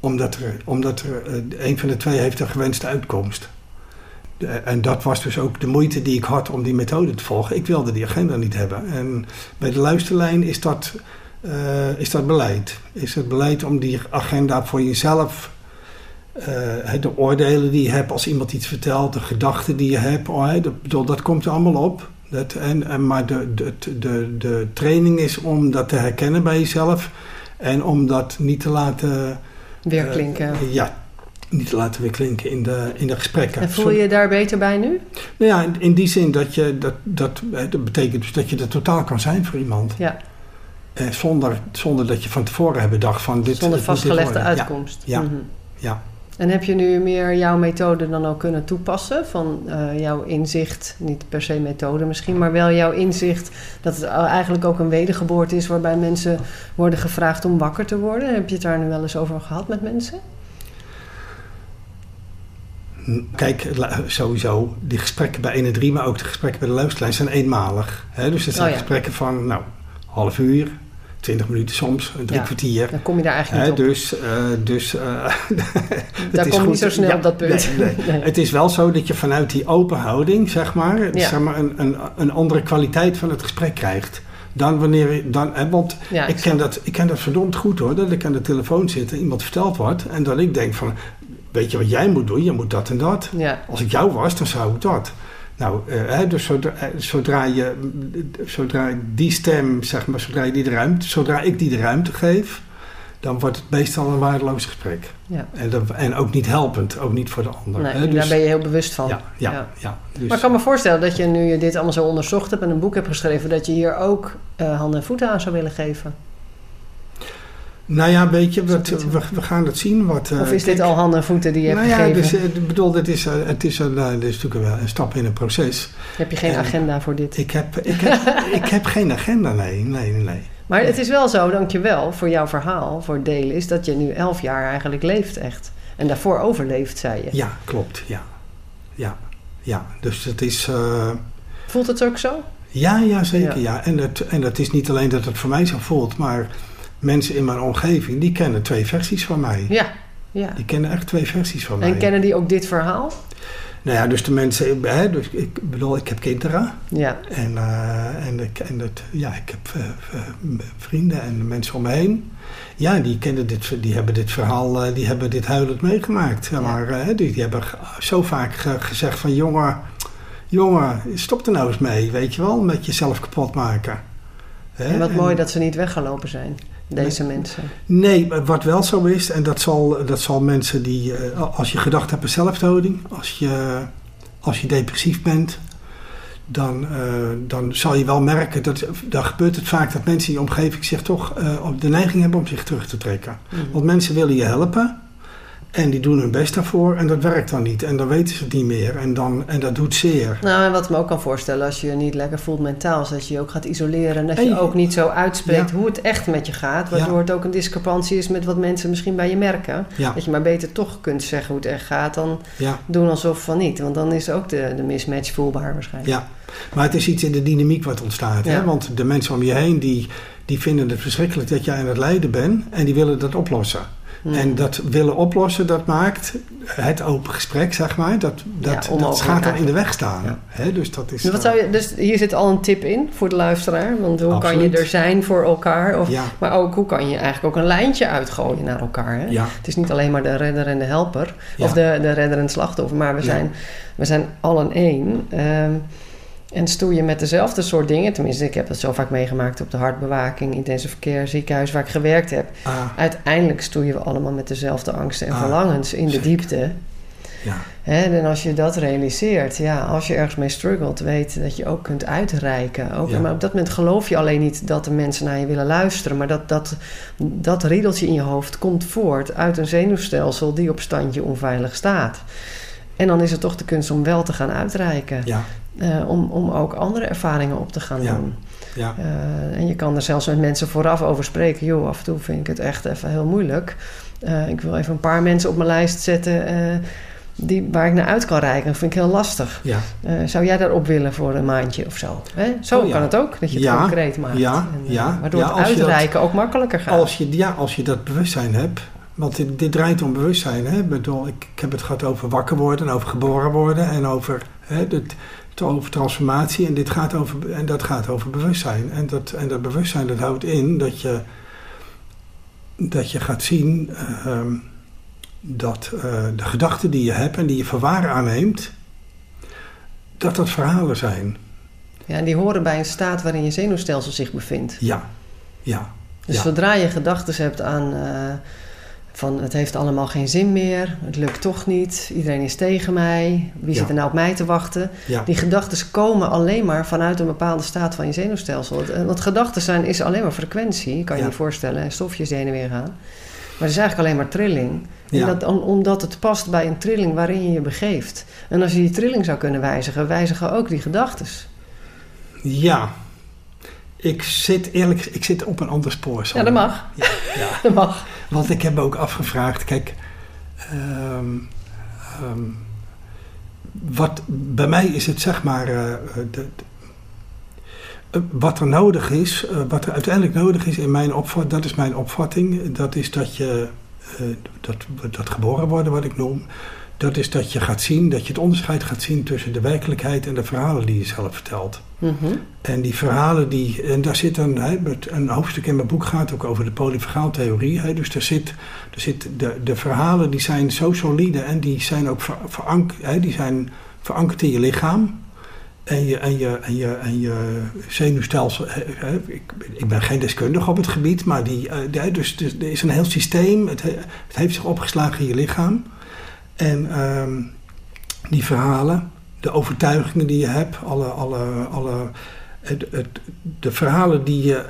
Omdat, er, omdat er, eh, een van de twee heeft een gewenste uitkomst. En dat was dus ook de moeite die ik had om die methode te volgen. Ik wilde die agenda niet hebben. En bij de luisterlijn is dat, uh, is dat beleid. Is het beleid om die agenda voor jezelf... Uh, de oordelen die je hebt als iemand iets vertelt, de gedachten die je hebt, oh, dat, dat komt er allemaal op. Dat, en, en, maar de, de, de, de training is om dat te herkennen bij jezelf en om dat niet te laten... Weerklinken. Uh, ja, niet te laten weerklinken in de, in de gesprekken. En voel je je daar beter bij nu? Nou ja, in, in die zin dat je... Dat, dat, dat betekent dus dat je er totaal kan zijn voor iemand. Ja. Uh, zonder, zonder dat je van tevoren hebt bedacht van dit... Zonder vastgelegde uitkomst. Ja, ja. Mm -hmm. ja. En heb je nu meer jouw methode dan ook kunnen toepassen? Van uh, jouw inzicht, niet per se methode misschien, maar wel jouw inzicht dat het eigenlijk ook een wedergeboorte is waarbij mensen worden gevraagd om wakker te worden. Heb je het daar nu wel eens over gehad met mensen? Kijk, sowieso, die gesprekken bij 1 en 3, maar ook de gesprekken bij de luisterlijn zijn eenmalig. Hè? Dus het zijn oh ja. gesprekken van, nou, half uur, 20 minuten soms, een drie ja, kwartier. Dan kom je daar eigenlijk niet op. Dus, uh, dus uh, daar kom je niet zo snel ja, op dat punt. Nee, nee. nee, Het is wel zo dat je vanuit die open houding, zeg maar, ja. zeg maar een, een, een andere kwaliteit van het gesprek krijgt. Dan wanneer dan, hè, want ik, ken dat, ik ken dat verdomd goed hoor, dat ik aan de telefoon zit en iemand vertelt wat en dan ik denk van, weet je wat jij moet doen? Je moet dat en dat. Als ik jou was, dan zou ik dat. Nou, uh, dus zodra, zodra, je, zodra die stem, zeg maar, zodra je die de ruimte, zodra ik die de ruimte geef, dan wordt het meestal een waardeloos gesprek. Ja. En, dat, en ook niet helpend, ook niet voor de ander. Nee, hè? Dus, daar ben je heel bewust van. Ja, ja, ja. ja dus. Maar ik kan me voorstellen dat je nu je dit allemaal zo onderzocht hebt en een boek hebt geschreven, dat je hier ook uh, handen en voeten aan zou willen geven. Nou ja, weet je, wat, we, we, gaan het zien. Wat, uh, of is dit kijk, al handen en voeten die je nou hebt ja, gegeven? Dus, ik bedoel, dit is, uh, het is, een, dit is natuurlijk wel een stap in een proces. Heb je geen en agenda voor dit? Ik heb, ik, heb, ik heb geen agenda, nee, nee, nee. Maar het is wel zo, dankjewel voor jouw verhaal, voor het delen, is dat je nu elf jaar eigenlijk leeft echt. En daarvoor overleeft, zei je. Ja, klopt, ja. Ja, ja. dus het is... Voelt het ook zo? Ja, ja zeker. Ja. En, het, en dat is niet alleen dat het voor mij zo voelt, maar mensen in mijn omgeving, die kennen twee versies van mij. Ja, ja. Die kennen echt twee versies van mij. En kennen die ook dit verhaal? Nou ja, dus de mensen, hè, dus ik bedoel, ik heb kinderen. Ja. En, uh, en, ik, en het, ja, ik heb uh, vrienden en mensen om me heen. Ja, die, kennen dit, die hebben dit verhaal, uh, die hebben dit huilend meegemaakt. Zeg maar, die, die, hebben zo vaak gezegd van jongen, jongen, stop er nou eens mee, weet je wel, met jezelf kapot maken. Hè? En wat en, mooi dat ze niet weggelopen zijn deze mensen? Nee, wat wel zo is, en dat zal, dat zal mensen die, als je gedacht hebt aan zelfdoding, als je, als je depressief bent, dan, uh, dan zal je wel merken dat dan gebeurt het vaak dat mensen in je omgeving zich toch uh, op de neiging hebben om zich terug te trekken. Mm. Want mensen willen je helpen. En die doen hun best daarvoor en dat werkt dan niet. En dan weten ze het niet meer en, dan, en dat doet zeer. Nou, en wat ik me ook kan voorstellen als je je niet lekker voelt mentaal... is dat je je ook gaat isoleren en dat je, je ook niet zo uitspreekt ja. hoe het echt met je gaat. Waardoor ja. het ook een discrepantie is met wat mensen misschien bij je merken. Ja. Dat je maar beter toch kunt zeggen hoe het echt gaat dan doen alsof van niet. Want dan is ook de, de mismatch voelbaar waarschijnlijk. Ja, maar het is iets in de dynamiek wat ontstaat. Hè? Want de mensen om je heen die, die vinden het verschrikkelijk dat jij aan het lijden bent... en die willen dat oplossen. Hmm. En dat willen oplossen, dat maakt het open gesprek, zeg maar, dat, dat, ja, dat gaat dan in de weg staan. Ja. Dus, dat is, wat zou je, dus hier zit al een tip in voor de luisteraar. Want hoe Absoluut. kan je er zijn voor elkaar? Of, ja. Maar ook hoe kan je eigenlijk ook een lijntje uitgooien naar elkaar? Hè? Het is niet alleen maar de redder en de helper. Of de, de redder en slachtoffer. Maar we zijn, we zijn allen één. Um, en stoei je met dezelfde soort dingen. Tenminste, ik heb dat zo vaak meegemaakt op de hartbewaking, intensive verkeer, ziekenhuis waar ik gewerkt heb. Ah. Uiteindelijk stoeien we allemaal met dezelfde angsten en ah. verlangens in de diepte. Ja. Hè, en als je dat realiseert, ja, als je ergens mee struggelt, weet dat je ook kunt uitreiken. Ook, Maar op dat moment geloof je alleen niet dat de mensen naar je willen luisteren. Maar dat, dat, dat riedeltje in je hoofd komt voort uit een zenuwstelsel die op standje onveilig staat. En dan is het toch de kunst om wel te gaan uitreiken. Ja. Uh, om, om ook andere ervaringen op te gaan ja. doen. Ja. Uh, en je kan er zelfs met mensen vooraf over spreken. Joh, af en toe vind ik het echt even heel moeilijk. Uh, ik wil even een paar mensen op mijn lijst zetten die, waar ik naar uit kan reiken. Dat vind ik heel lastig. Ja. zou jij daarop willen voor een maandje of zo? Hè? Zo oh, kan het ook, dat je het concreet maakt. Ja, en. Waardoor het uitreiken ook makkelijker gaat. Als je, ja, als je dat bewustzijn hebt... Want dit, dit, draait om bewustzijn. Hè? Ik, bedoel, ik, ik, heb het gehad over wakker worden en over geboren worden en over hè, dit, over transformatie. En, dit gaat over, en dat gaat over bewustzijn. En dat, en dat bewustzijn dat houdt in dat je, dat je gaat zien uh, dat uh, de gedachten die je hebt en die je voor waar aanneemt, dat dat verhalen zijn. Ja, en die horen bij een staat waarin je zenuwstelsel zich bevindt. Ja, ja. Dus ja. zodra je gedachten hebt aan... Uh, van het heeft allemaal geen zin meer, het lukt toch niet, iedereen is tegen mij, wie zit er nou op mij te wachten? Ja. Die gedachten komen alleen maar vanuit een bepaalde staat van je zenuwstelsel. Want gedachten zijn is alleen maar frequentie, kan je Ja. je voorstellen, en stofjes heen en weer gaan. Maar het is eigenlijk alleen maar trilling. En dat, om- omdat het past bij een trilling waarin je je begeeft. En als je die trilling zou kunnen wijzigen, wijzigen ook die gedachten. Ja. Ik zit eerlijk, ik zit op een ander spoor. Ja, dat mag. Ja, ja. Dat mag. Want ik heb ook afgevraagd, kijk, ehm, ehm, wat, bij mij is het zeg maar, eh, de, eh, wat er nodig is, eh, wat er uiteindelijk nodig is in mijn opvatting, dat is mijn opvatting, dat is dat je, dat, dat geboren worden wat ik noem, dat is dat je gaat zien, dat je het onderscheid gaat zien tussen de werkelijkheid en de verhalen die je zelf vertelt. Mhm. En die verhalen, die, en daar zit een, een hoofdstuk in mijn boek gaat ook over de polyfagaaltheorie. Hè, dus er zit, er zit de, de verhalen die zijn zo solide en die zijn ook ver, verank, hè, die zijn verankerd in je lichaam. En je, en je, en je, en je zenuwstelsel. Ik, ik ben geen deskundige op het gebied, maar die, eh, dus, dus er is een heel systeem. Het, he- het heeft zich opgeslagen in je lichaam. En ehm, die verhalen, de overtuigingen die je hebt, alle, alle, alle, het, het, de verhalen die je,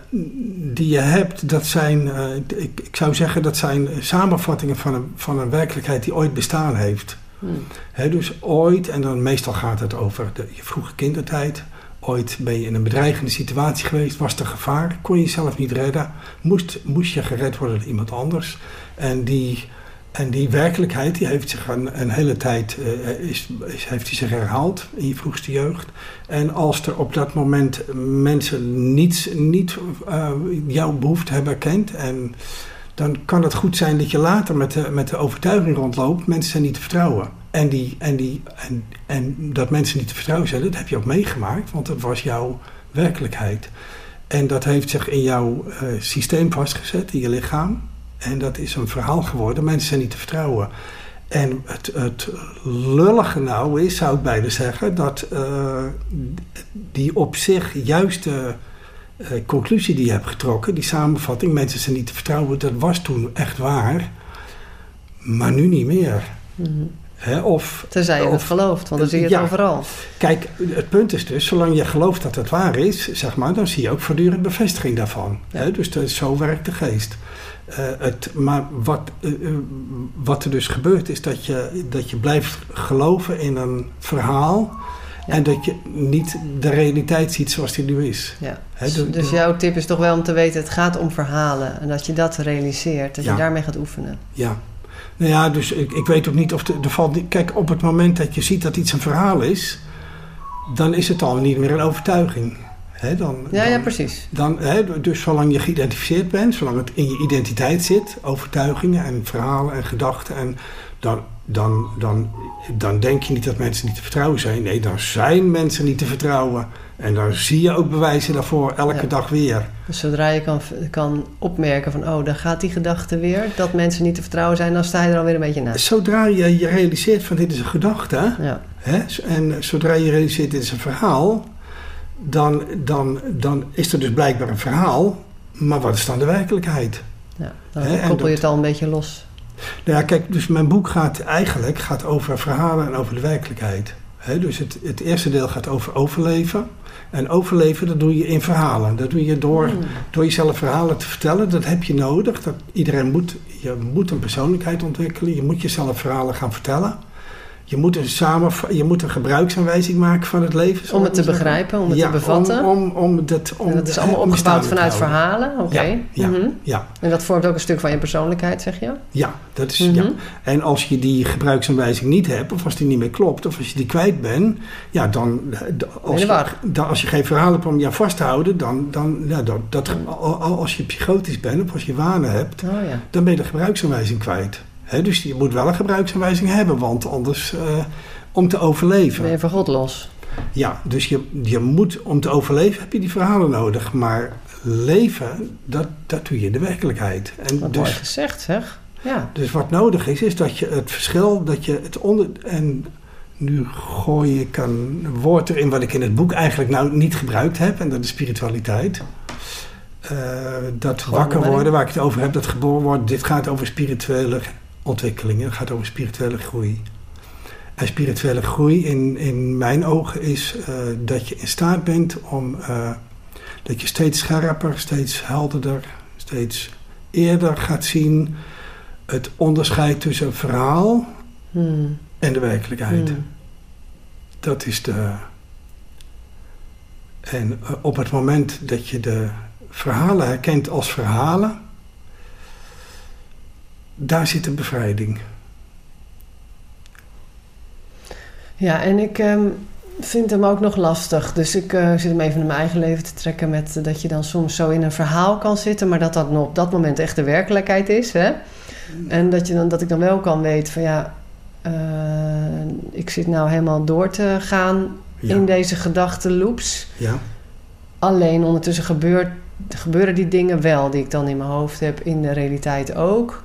die je hebt, dat zijn, eh, ik, ik zou zeggen, dat zijn samenvattingen van een, van een werkelijkheid die ooit bestaan heeft. Hm. Hè, dus ooit, en dan meestal gaat het over de, je vroege kindertijd. Ooit ben je in een bedreigende situatie geweest, was er gevaar, kon je jezelf niet redden, moest, moest je gered worden door iemand anders. En die, En die werkelijkheid die heeft zich een, een hele tijd uh, is, heeft die zich herhaald in je vroegste jeugd. En als er op dat moment mensen niet, niet uh, jouw behoefte hebben erkend, en dan kan het goed zijn dat je later met de, met de overtuiging rondloopt: mensen zijn niet te vertrouwen. En, die, en, die, en, en dat mensen niet te vertrouwen zijn, dat heb je ook meegemaakt, want dat was jouw werkelijkheid. En dat heeft zich in jouw uh, systeem vastgezet, in je lichaam. En dat is een verhaal geworden. Mensen zijn niet te vertrouwen. En het, het lullige nou is, zou ik bijna zeggen, dat uh, die op zich juiste uh, conclusie die je hebt getrokken, die samenvatting, mensen zijn niet te vertrouwen, dat was toen echt waar. Maar nu niet meer. Mhm. He, of, Tenzij je of, het gelooft, want dan zie je het ja. overal. Kijk, het punt is dus, zolang je gelooft dat het waar is, zeg maar, dan zie je ook voortdurend bevestiging daarvan. Ja. He, dus dat, zo werkt de geest. Uh, het, maar wat, uh, uh, wat er dus gebeurt, is dat je, dat je blijft geloven in een verhaal. Ja. En dat je niet de realiteit ziet zoals die nu is. Ja. He, Dus, de- dus de- jouw tip is toch wel om te weten, het gaat om verhalen. En dat je dat realiseert, dat Ja. je daarmee gaat oefenen. Ja. Nou ja, dus ik, ik weet ook niet of de, valt. niet- Kijk, op het moment dat je ziet dat iets een verhaal is, dan is het al niet meer een overtuiging. Dan, Ja, ja, precies. Dan, dus zolang je geïdentificeerd bent, zolang het in je identiteit zit, overtuigingen en verhalen en gedachten, en dan, dan, dan, dan denk je niet dat mensen niet te vertrouwen zijn. Nee, dan zijn mensen niet te vertrouwen. En dan zie je ook bewijzen daarvoor elke Ja. dag weer. Dus zodra je kan, kan opmerken van, oh, daar gaat die gedachte weer. Dat mensen niet te vertrouwen zijn, dan sta je er alweer een beetje naast. Zodra je je realiseert van dit is een gedachte, Ja? En zodra je realiseert dit is een verhaal, dan, dan, dan is er dus blijkbaar een verhaal. Maar wat is dan de werkelijkheid? ja. dan koppel je het al een beetje los. Nou ja, kijk, dus mijn boek gaat eigenlijk gaat over verhalen en over de werkelijkheid. Dus het, het eerste deel gaat over overleven. En overleven, dat doe je in verhalen. Dat doe je door, Hmm. door jezelf verhalen te vertellen. Dat heb je nodig. Dat, iedereen moet, je moet een persoonlijkheid ontwikkelen. Je moet jezelf verhalen gaan vertellen. Je moet een, samen, je moet een gebruiksaanwijzing maken van het leven. Om het te zeggen. begrijpen, om het Ja, te bevatten. Om, om, om dat, om en dat is allemaal opgebouwd vanuit verhalen. Oké. Ja, ja. Mhm. Ja, En dat vormt ook een stuk van je persoonlijkheid, zeg je? ja, dat is, Mhm. ja. En als je die gebruiksaanwijzing niet hebt, of als die niet meer klopt, of als je die kwijt bent, ja, dan, als je, dan, als je geen verhaal hebt om je aan vast te houden, dan, dan ja, dat, dat, al- als je psychotisch bent, of als je wanen hebt, Oh dan ben je de gebruiksaanwijzing kwijt. Dus je moet wel een gebruiksaanwijzing hebben, want anders, eh, om te overleven. Ben je van God los? Ja, dus je, je moet, om te overleven heb je die verhalen nodig. Maar leven, dat, dat doe je in de werkelijkheid. En Wat mooi dus, gezegd, zeg. Ja. dus wat nodig is, is dat je het verschil, dat je het onder... En nu gooi ik een woord erin wat ik in het boek eigenlijk nou niet gebruikt heb. En dat is spiritualiteit. Eh, dat Gewoon wakker worden, waar ik het over heb, dat geboren wordt. Dit gaat over spirituele ontwikkelingen. Het gaat over spirituele groei. En spirituele groei in, in mijn ogen is eh, dat je in staat bent om... eh, dat je steeds scherper, steeds helderder, steeds eerder gaat zien... het onderscheid tussen een verhaal Hmm. en de werkelijkheid. Hmm. Dat is de... En eh, op het moment dat je de verhalen herkent als verhalen... daar zit de bevrijding. Ja, en ik ehm, vind hem ook nog lastig. Dus ik eh, zit hem even in mijn eigen leven te trekken met eh, dat je dan soms zo in een verhaal kan zitten, maar dat dat nog op dat moment echt de werkelijkheid is. Hè? En dat, je dan, dat ik dan wel kan weten van ja, eh, ik zit nou helemaal door te gaan Ja. in deze gedachtenloops. Ja, Alleen ondertussen gebeurt, gebeuren die dingen wel die ik dan in mijn hoofd heb, in de realiteit ook.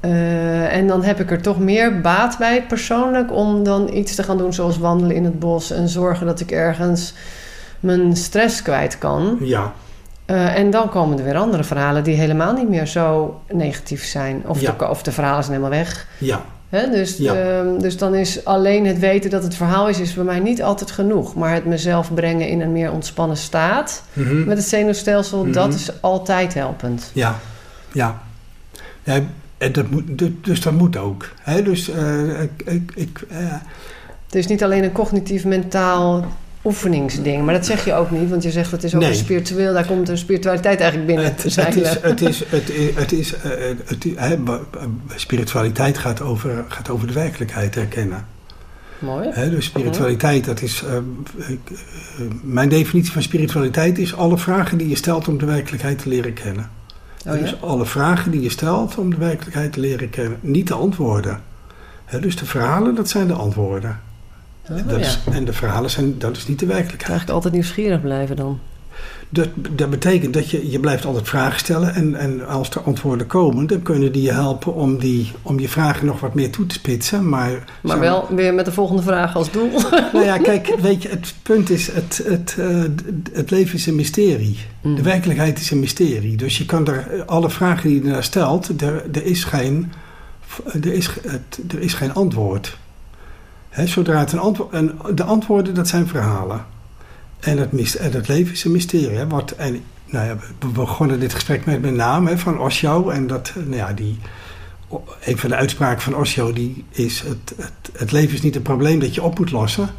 Eh, en dan heb ik er toch meer baat bij persoonlijk om dan iets te gaan doen zoals wandelen in het bos en zorgen dat ik ergens mijn stress kwijt kan. ja, Eh, en dan komen er weer andere verhalen die helemaal niet meer zo negatief zijn. Of, Ja. de, of de verhalen zijn helemaal weg. ja, Hè? Dus, Ja. ehm, dus dan is alleen het weten dat het verhaal is, is bij mij niet altijd genoeg. Maar het mezelf brengen in een meer ontspannen staat Mhm. met het zenuwstelsel, Mhm. dat is altijd helpend. ja, ja. ja en dat moet, du- dus dat moet ook. Hè? Dus eh, ik, ik, ik, eh, Het is niet alleen een cognitief mentaal oefeningsding. Maar dat zeg je ook niet, want je zegt het is ook Nee. een spiritueel. Daar komt een spiritualiteit eigenlijk binnen Het, te het is, het is, het is, het is, eh, het is- b- spiritualiteit gaat over, gaat over de werkelijkheid herkennen. Mooi. Hè, dus spiritualiteit, dat is. mijn definitie van spiritualiteit is alle vragen die je stelt om de werkelijkheid te leren kennen. Oh, ja? Dus alle vragen die je stelt om de werkelijkheid te leren kennen, niet de antwoorden. Dus de verhalen, dat zijn de antwoorden. Oh, dat ja. is, en de verhalen zijn, dat is niet de werkelijkheid. Eigenlijk altijd nieuwsgierig blijven dan. Dat, dat betekent dat je, je blijft altijd vragen stellen. En, en als er antwoorden komen, dan kunnen die je helpen om, die, om je vragen nog wat meer toe te spitsen. Maar, Maar wel weer met de volgende vraag als doel. Nou ja, kijk, weet je, het punt is, het, het, eh, het leven is een mysterie. Mm. De werkelijkheid is een mysterie. Dus je kan er, alle vragen die je naar stelt, er, er, is, geen, er, is, het, er is geen antwoord. Hè, zodra het een antwoord, en de antwoorden, dat zijn verhalen. En het, en het leven is een mysterie. Hè, wat, en, nou ja, we begonnen dit gesprek met mijn naam hè, van Osho. En dat, nou ja, die, een van de uitspraken van Osho die is: het, het, het leven is niet een probleem dat je op moet lossen,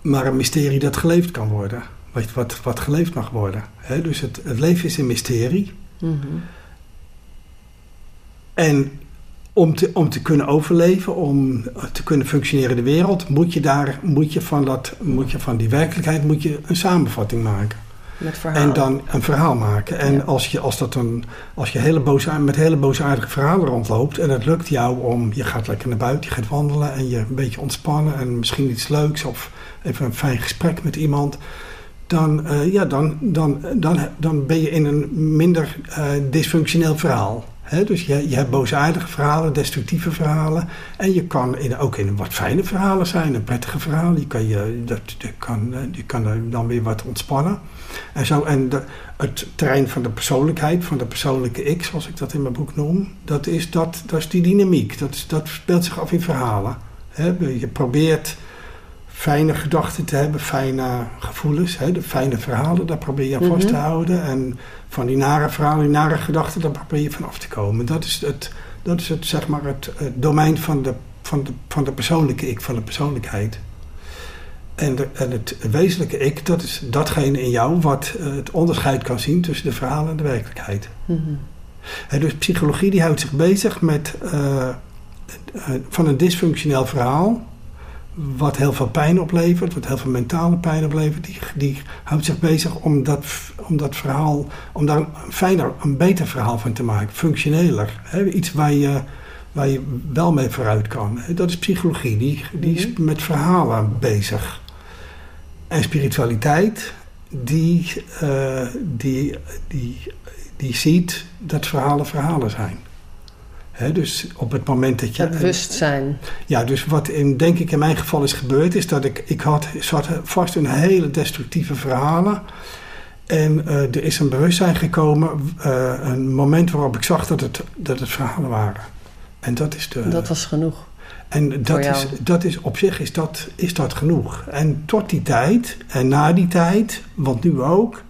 maar een mysterie dat geleefd kan worden. Wat, wat, wat geleefd mag worden. Hè? Dus het, het leven is een mysterie. Mhm. En om te, om te kunnen overleven, om te kunnen functioneren in de wereld, moet je, daar, moet je, van, dat, moet je van die werkelijkheid moet je een samenvatting maken. Met verhalen. En dan een verhaal maken. En Ja. als je, als dat een, als je hele boze, met hele boosaardige verhalen rondloopt en het lukt jou om, je gaat lekker naar buiten, je gaat wandelen en je een beetje ontspannen en misschien iets leuks of even een fijn gesprek met iemand, dan, eh, ja, dan, dan, dan, dan ben je in een minder eh, dysfunctioneel verhaal. Dus je, je hebt boosaardige verhalen, destructieve verhalen. En je kan in, ook in wat fijne verhalen zijn, een prettige verhaal. Je kan, je, dat, je kan, eh, je kan er dan weer wat ontspannen. En, zo, en de, het terrein van de persoonlijkheid, van de persoonlijke ik, zoals ik dat in mijn boek noem, dat is, dat, dat is die dynamiek. Dat, dat speelt zich af in verhalen. Je probeert fijne gedachten te hebben, fijne gevoelens, hè, de fijne verhalen, daar probeer je aan vast te Mhm. houden. En van die nare verhalen, die nare gedachten, daar probeer je van af te komen. Dat is het, dat is het, zeg maar het, het domein van de, van, de, van de persoonlijke ik, van de persoonlijkheid. En, de, en het wezenlijke ik, dat is datgene in jou wat eh, het onderscheid kan zien tussen de verhalen en de werkelijkheid. Mhm. Hè, dus psychologie die houdt zich bezig met eh, eh, van een dysfunctioneel verhaal, wat heel veel pijn oplevert, wat heel veel mentale pijn oplevert, die, die houdt zich bezig om dat, om dat verhaal, om daar een fijner, een beter verhaal van te maken, functioneler. Hè, iets waar je, waar je wel mee vooruit kan. Dat is psychologie, die, die is Mhm. met verhalen bezig. En spiritualiteit, die, eh, die, die, die ziet dat verhalen verhalen zijn. Dus op het moment dat je. Het bewustzijn. Ja, dus wat in, denk ik in mijn geval is gebeurd, is dat ik, ik had zat vast in hele destructieve verhalen. En eh, er is een bewustzijn gekomen, eh, een moment waarop ik zag dat het, dat het verhalen waren. En dat is de. Dat was genoeg. En dat is, dat is op zich is dat, is dat genoeg. En tot die tijd en na die tijd, want nu ook.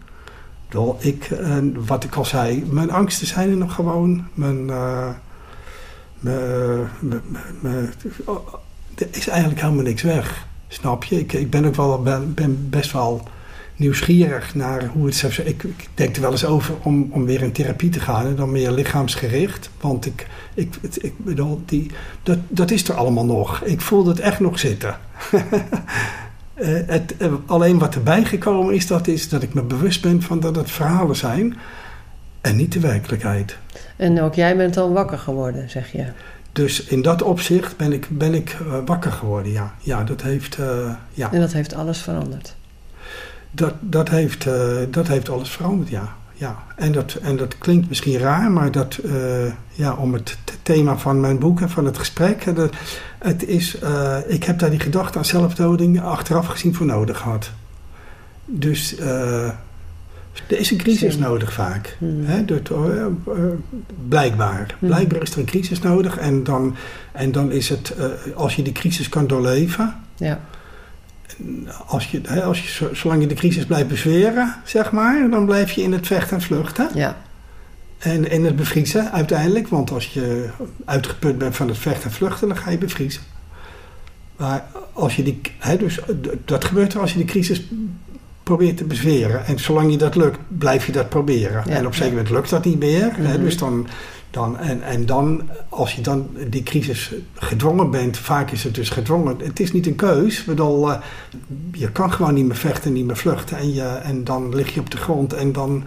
Ik, eh, wat ik al zei, mijn angsten zijn er nog gewoon. Mijn, er is eigenlijk helemaal niks weg. Snap je? Ik, ik ben ook wel ben, ben best wel nieuwsgierig naar hoe het zou zijn. Ik, ik denk er wel eens over om, om weer in therapie te gaan en dan meer lichaamsgericht. Want ik, ik, ik bedoel, die, dat, dat is er allemaal nog. Ik voel het echt nog zitten. Eh, het, eh, alleen wat erbij gekomen is dat, is dat ik me bewust ben van dat het verhalen zijn en niet de werkelijkheid. En ook jij bent dan wakker geworden, zeg je. Dus in dat opzicht ben ik, ben ik eh, wakker geworden, ja. Ja, dat heeft, eh, ja. En dat heeft alles veranderd. Dat, dat, heeft, eh, dat heeft alles veranderd, ja. ja. En, dat, en dat klinkt misschien raar, maar dat, ja, om het thema van mijn boek en van het gesprek. dat, het is, ik heb daar die gedachte aan zelfdoding achteraf gezien voor nodig gehad. Dus eh, er is een crisis Zin. nodig vaak. Hmm. Hè, eh, eh, blijkbaar. Hmm. Blijkbaar is er een crisis nodig. En dan, en dan is het, eh, als je die crisis kan doorleven. Ja. Als je, hè, als je, zo- zolang je de crisis blijft bezweren, zeg maar, dan blijf je in het vechten en vluchten. Ja. En in het bevriezen uiteindelijk. Want als je uitgeput bent van het vechten en vluchten, dan ga je bevriezen. Maar als je die, hè, dus dat gebeurt er als je de crisis probeert te bezweren. En zolang je dat lukt, blijf je dat proberen. Ja, en op een gegeven moment lukt dat niet meer. Hè, Mhm. dus dan, dan, en, en dan, als je dan die crisis gedwongen bent, vaak is het dus gedwongen. Het is niet een keus. Bedoel, eh, je kan gewoon niet meer vechten, niet meer vluchten. En, je, en dan lig je op de grond. En dan,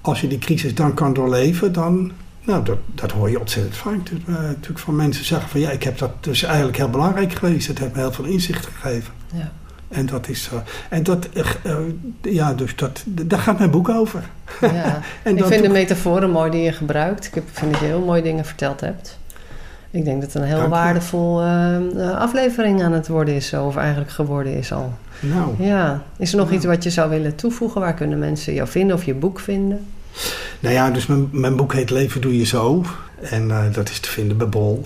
als je die crisis dan kan doorleven, dan... Nou, dat, dat hoor je ontzettend vaak. Eh, natuurlijk van mensen zeggen van ja, ik heb dat dus eigenlijk heel belangrijk geweest. Het heeft me heel veel inzicht gegeven. Ja. En dat is. eh, en dat. eh, eh, ja, dus dat. Daar gaat mijn boek over. Ja. En ik vind de metaforen mooi die je gebruikt. Ik heb- vind dat je heel mooie dingen verteld hebt. Ik denk dat het een heel Dank waardevol aflevering aan het worden is, zo, of eigenlijk geworden is al. Nou, Ja. Is er nog iets wat je zou willen toevoegen? Waar kunnen mensen jou vinden of je boek vinden? nou ja, dus mijn, mijn boek heet Leven Doe Je Zo. En dat is te vinden bij Bol.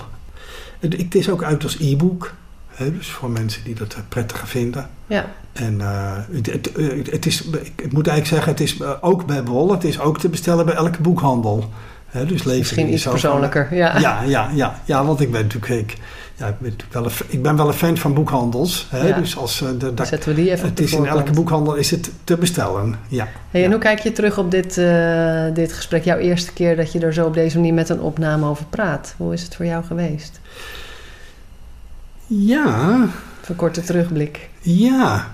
Het, het is ook uit als e-book. Dus voor mensen die dat eh, prettiger vinden. Ja, En eh, het, het, eh, het is, ik, moet eigenlijk zeggen, het is eh, ook bij Bol. Het is ook te bestellen bij elke boekhandel. Dus Leven misschien iets persoonlijker. Ja. Ja, ja, ja, ja, want ik ben natuurlijk, ik, ja, ik ben natuurlijk wel, een, ik ben wel een fan van boekhandels. Ja. Dus als, eh, de, dat, zetten we die even op het de is in elke boekhandel is het te bestellen. Ja. Hey, en hoe kijk je terug op dit, eh, dit gesprek? Jouw eerste keer dat je er zo op deze manier met een opname over praat. Hoe is het voor jou geweest? Ja, een korte terugblik. ja.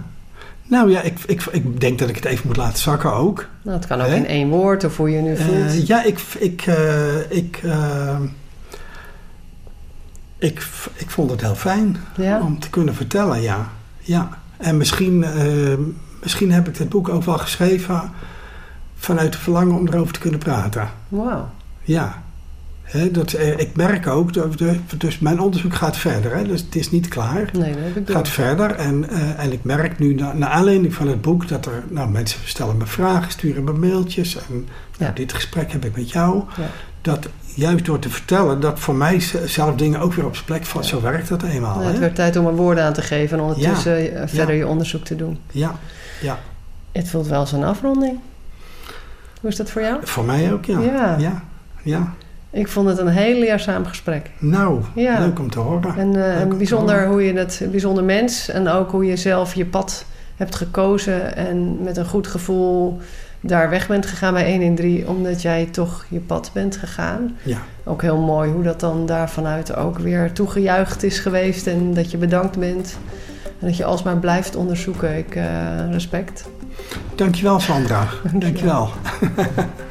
Nou ja, ik, ik, ik denk dat ik het even moet laten zakken ook. Nou, het kan ook Hè? in één woord of hoe je nu voelt. Eh, ja, ik, ik, eh, ik, eh, ik, ik vond het heel fijn ja? om te kunnen vertellen, ja. ja. En misschien, eh, misschien heb ik dit boek ook wel geschreven vanuit het verlangen om erover te kunnen praten. Wauw. Ja. Dat, eh, ik merk ook, dat, de- dus mijn onderzoek gaat verder. Dus het is niet klaar. Nee, dat heb ik gaat verder en, eh, en ik merk nu, na, naar aanleiding van het boek, dat er, nou, mensen stellen me vragen, sturen me mailtjes. En Ja. nou, dit gesprek heb ik met jou. Ja. Dat juist door te vertellen, dat voor mij zelf dingen ook weer op zijn plek Ja. zo werkt dat eenmaal. Nou, het werd tijd om er woorden aan te geven en ondertussen eh, verder je onderzoek te doen. Ja, ja, Het voelt wel als een afronding. Hoe is dat voor jou? voor mij ook. Ja. ja, ja. Ik vond het een heel leerzaam gesprek. Nou, Ja. leuk om te horen. En eh, bijzonder hoe je het, bijzonder mens en ook hoe je zelf je pad hebt gekozen en met een goed gevoel daar weg bent gegaan bij 1 in 3, omdat jij toch je pad bent gegaan. Ja, Ook heel mooi hoe dat dan daar vanuit ook weer toegejuicht is geweest en dat je bedankt bent. En dat je alsmaar blijft onderzoeken. Ik, eh, respect. dankjewel Sandra. Dankjewel. Dankjewel.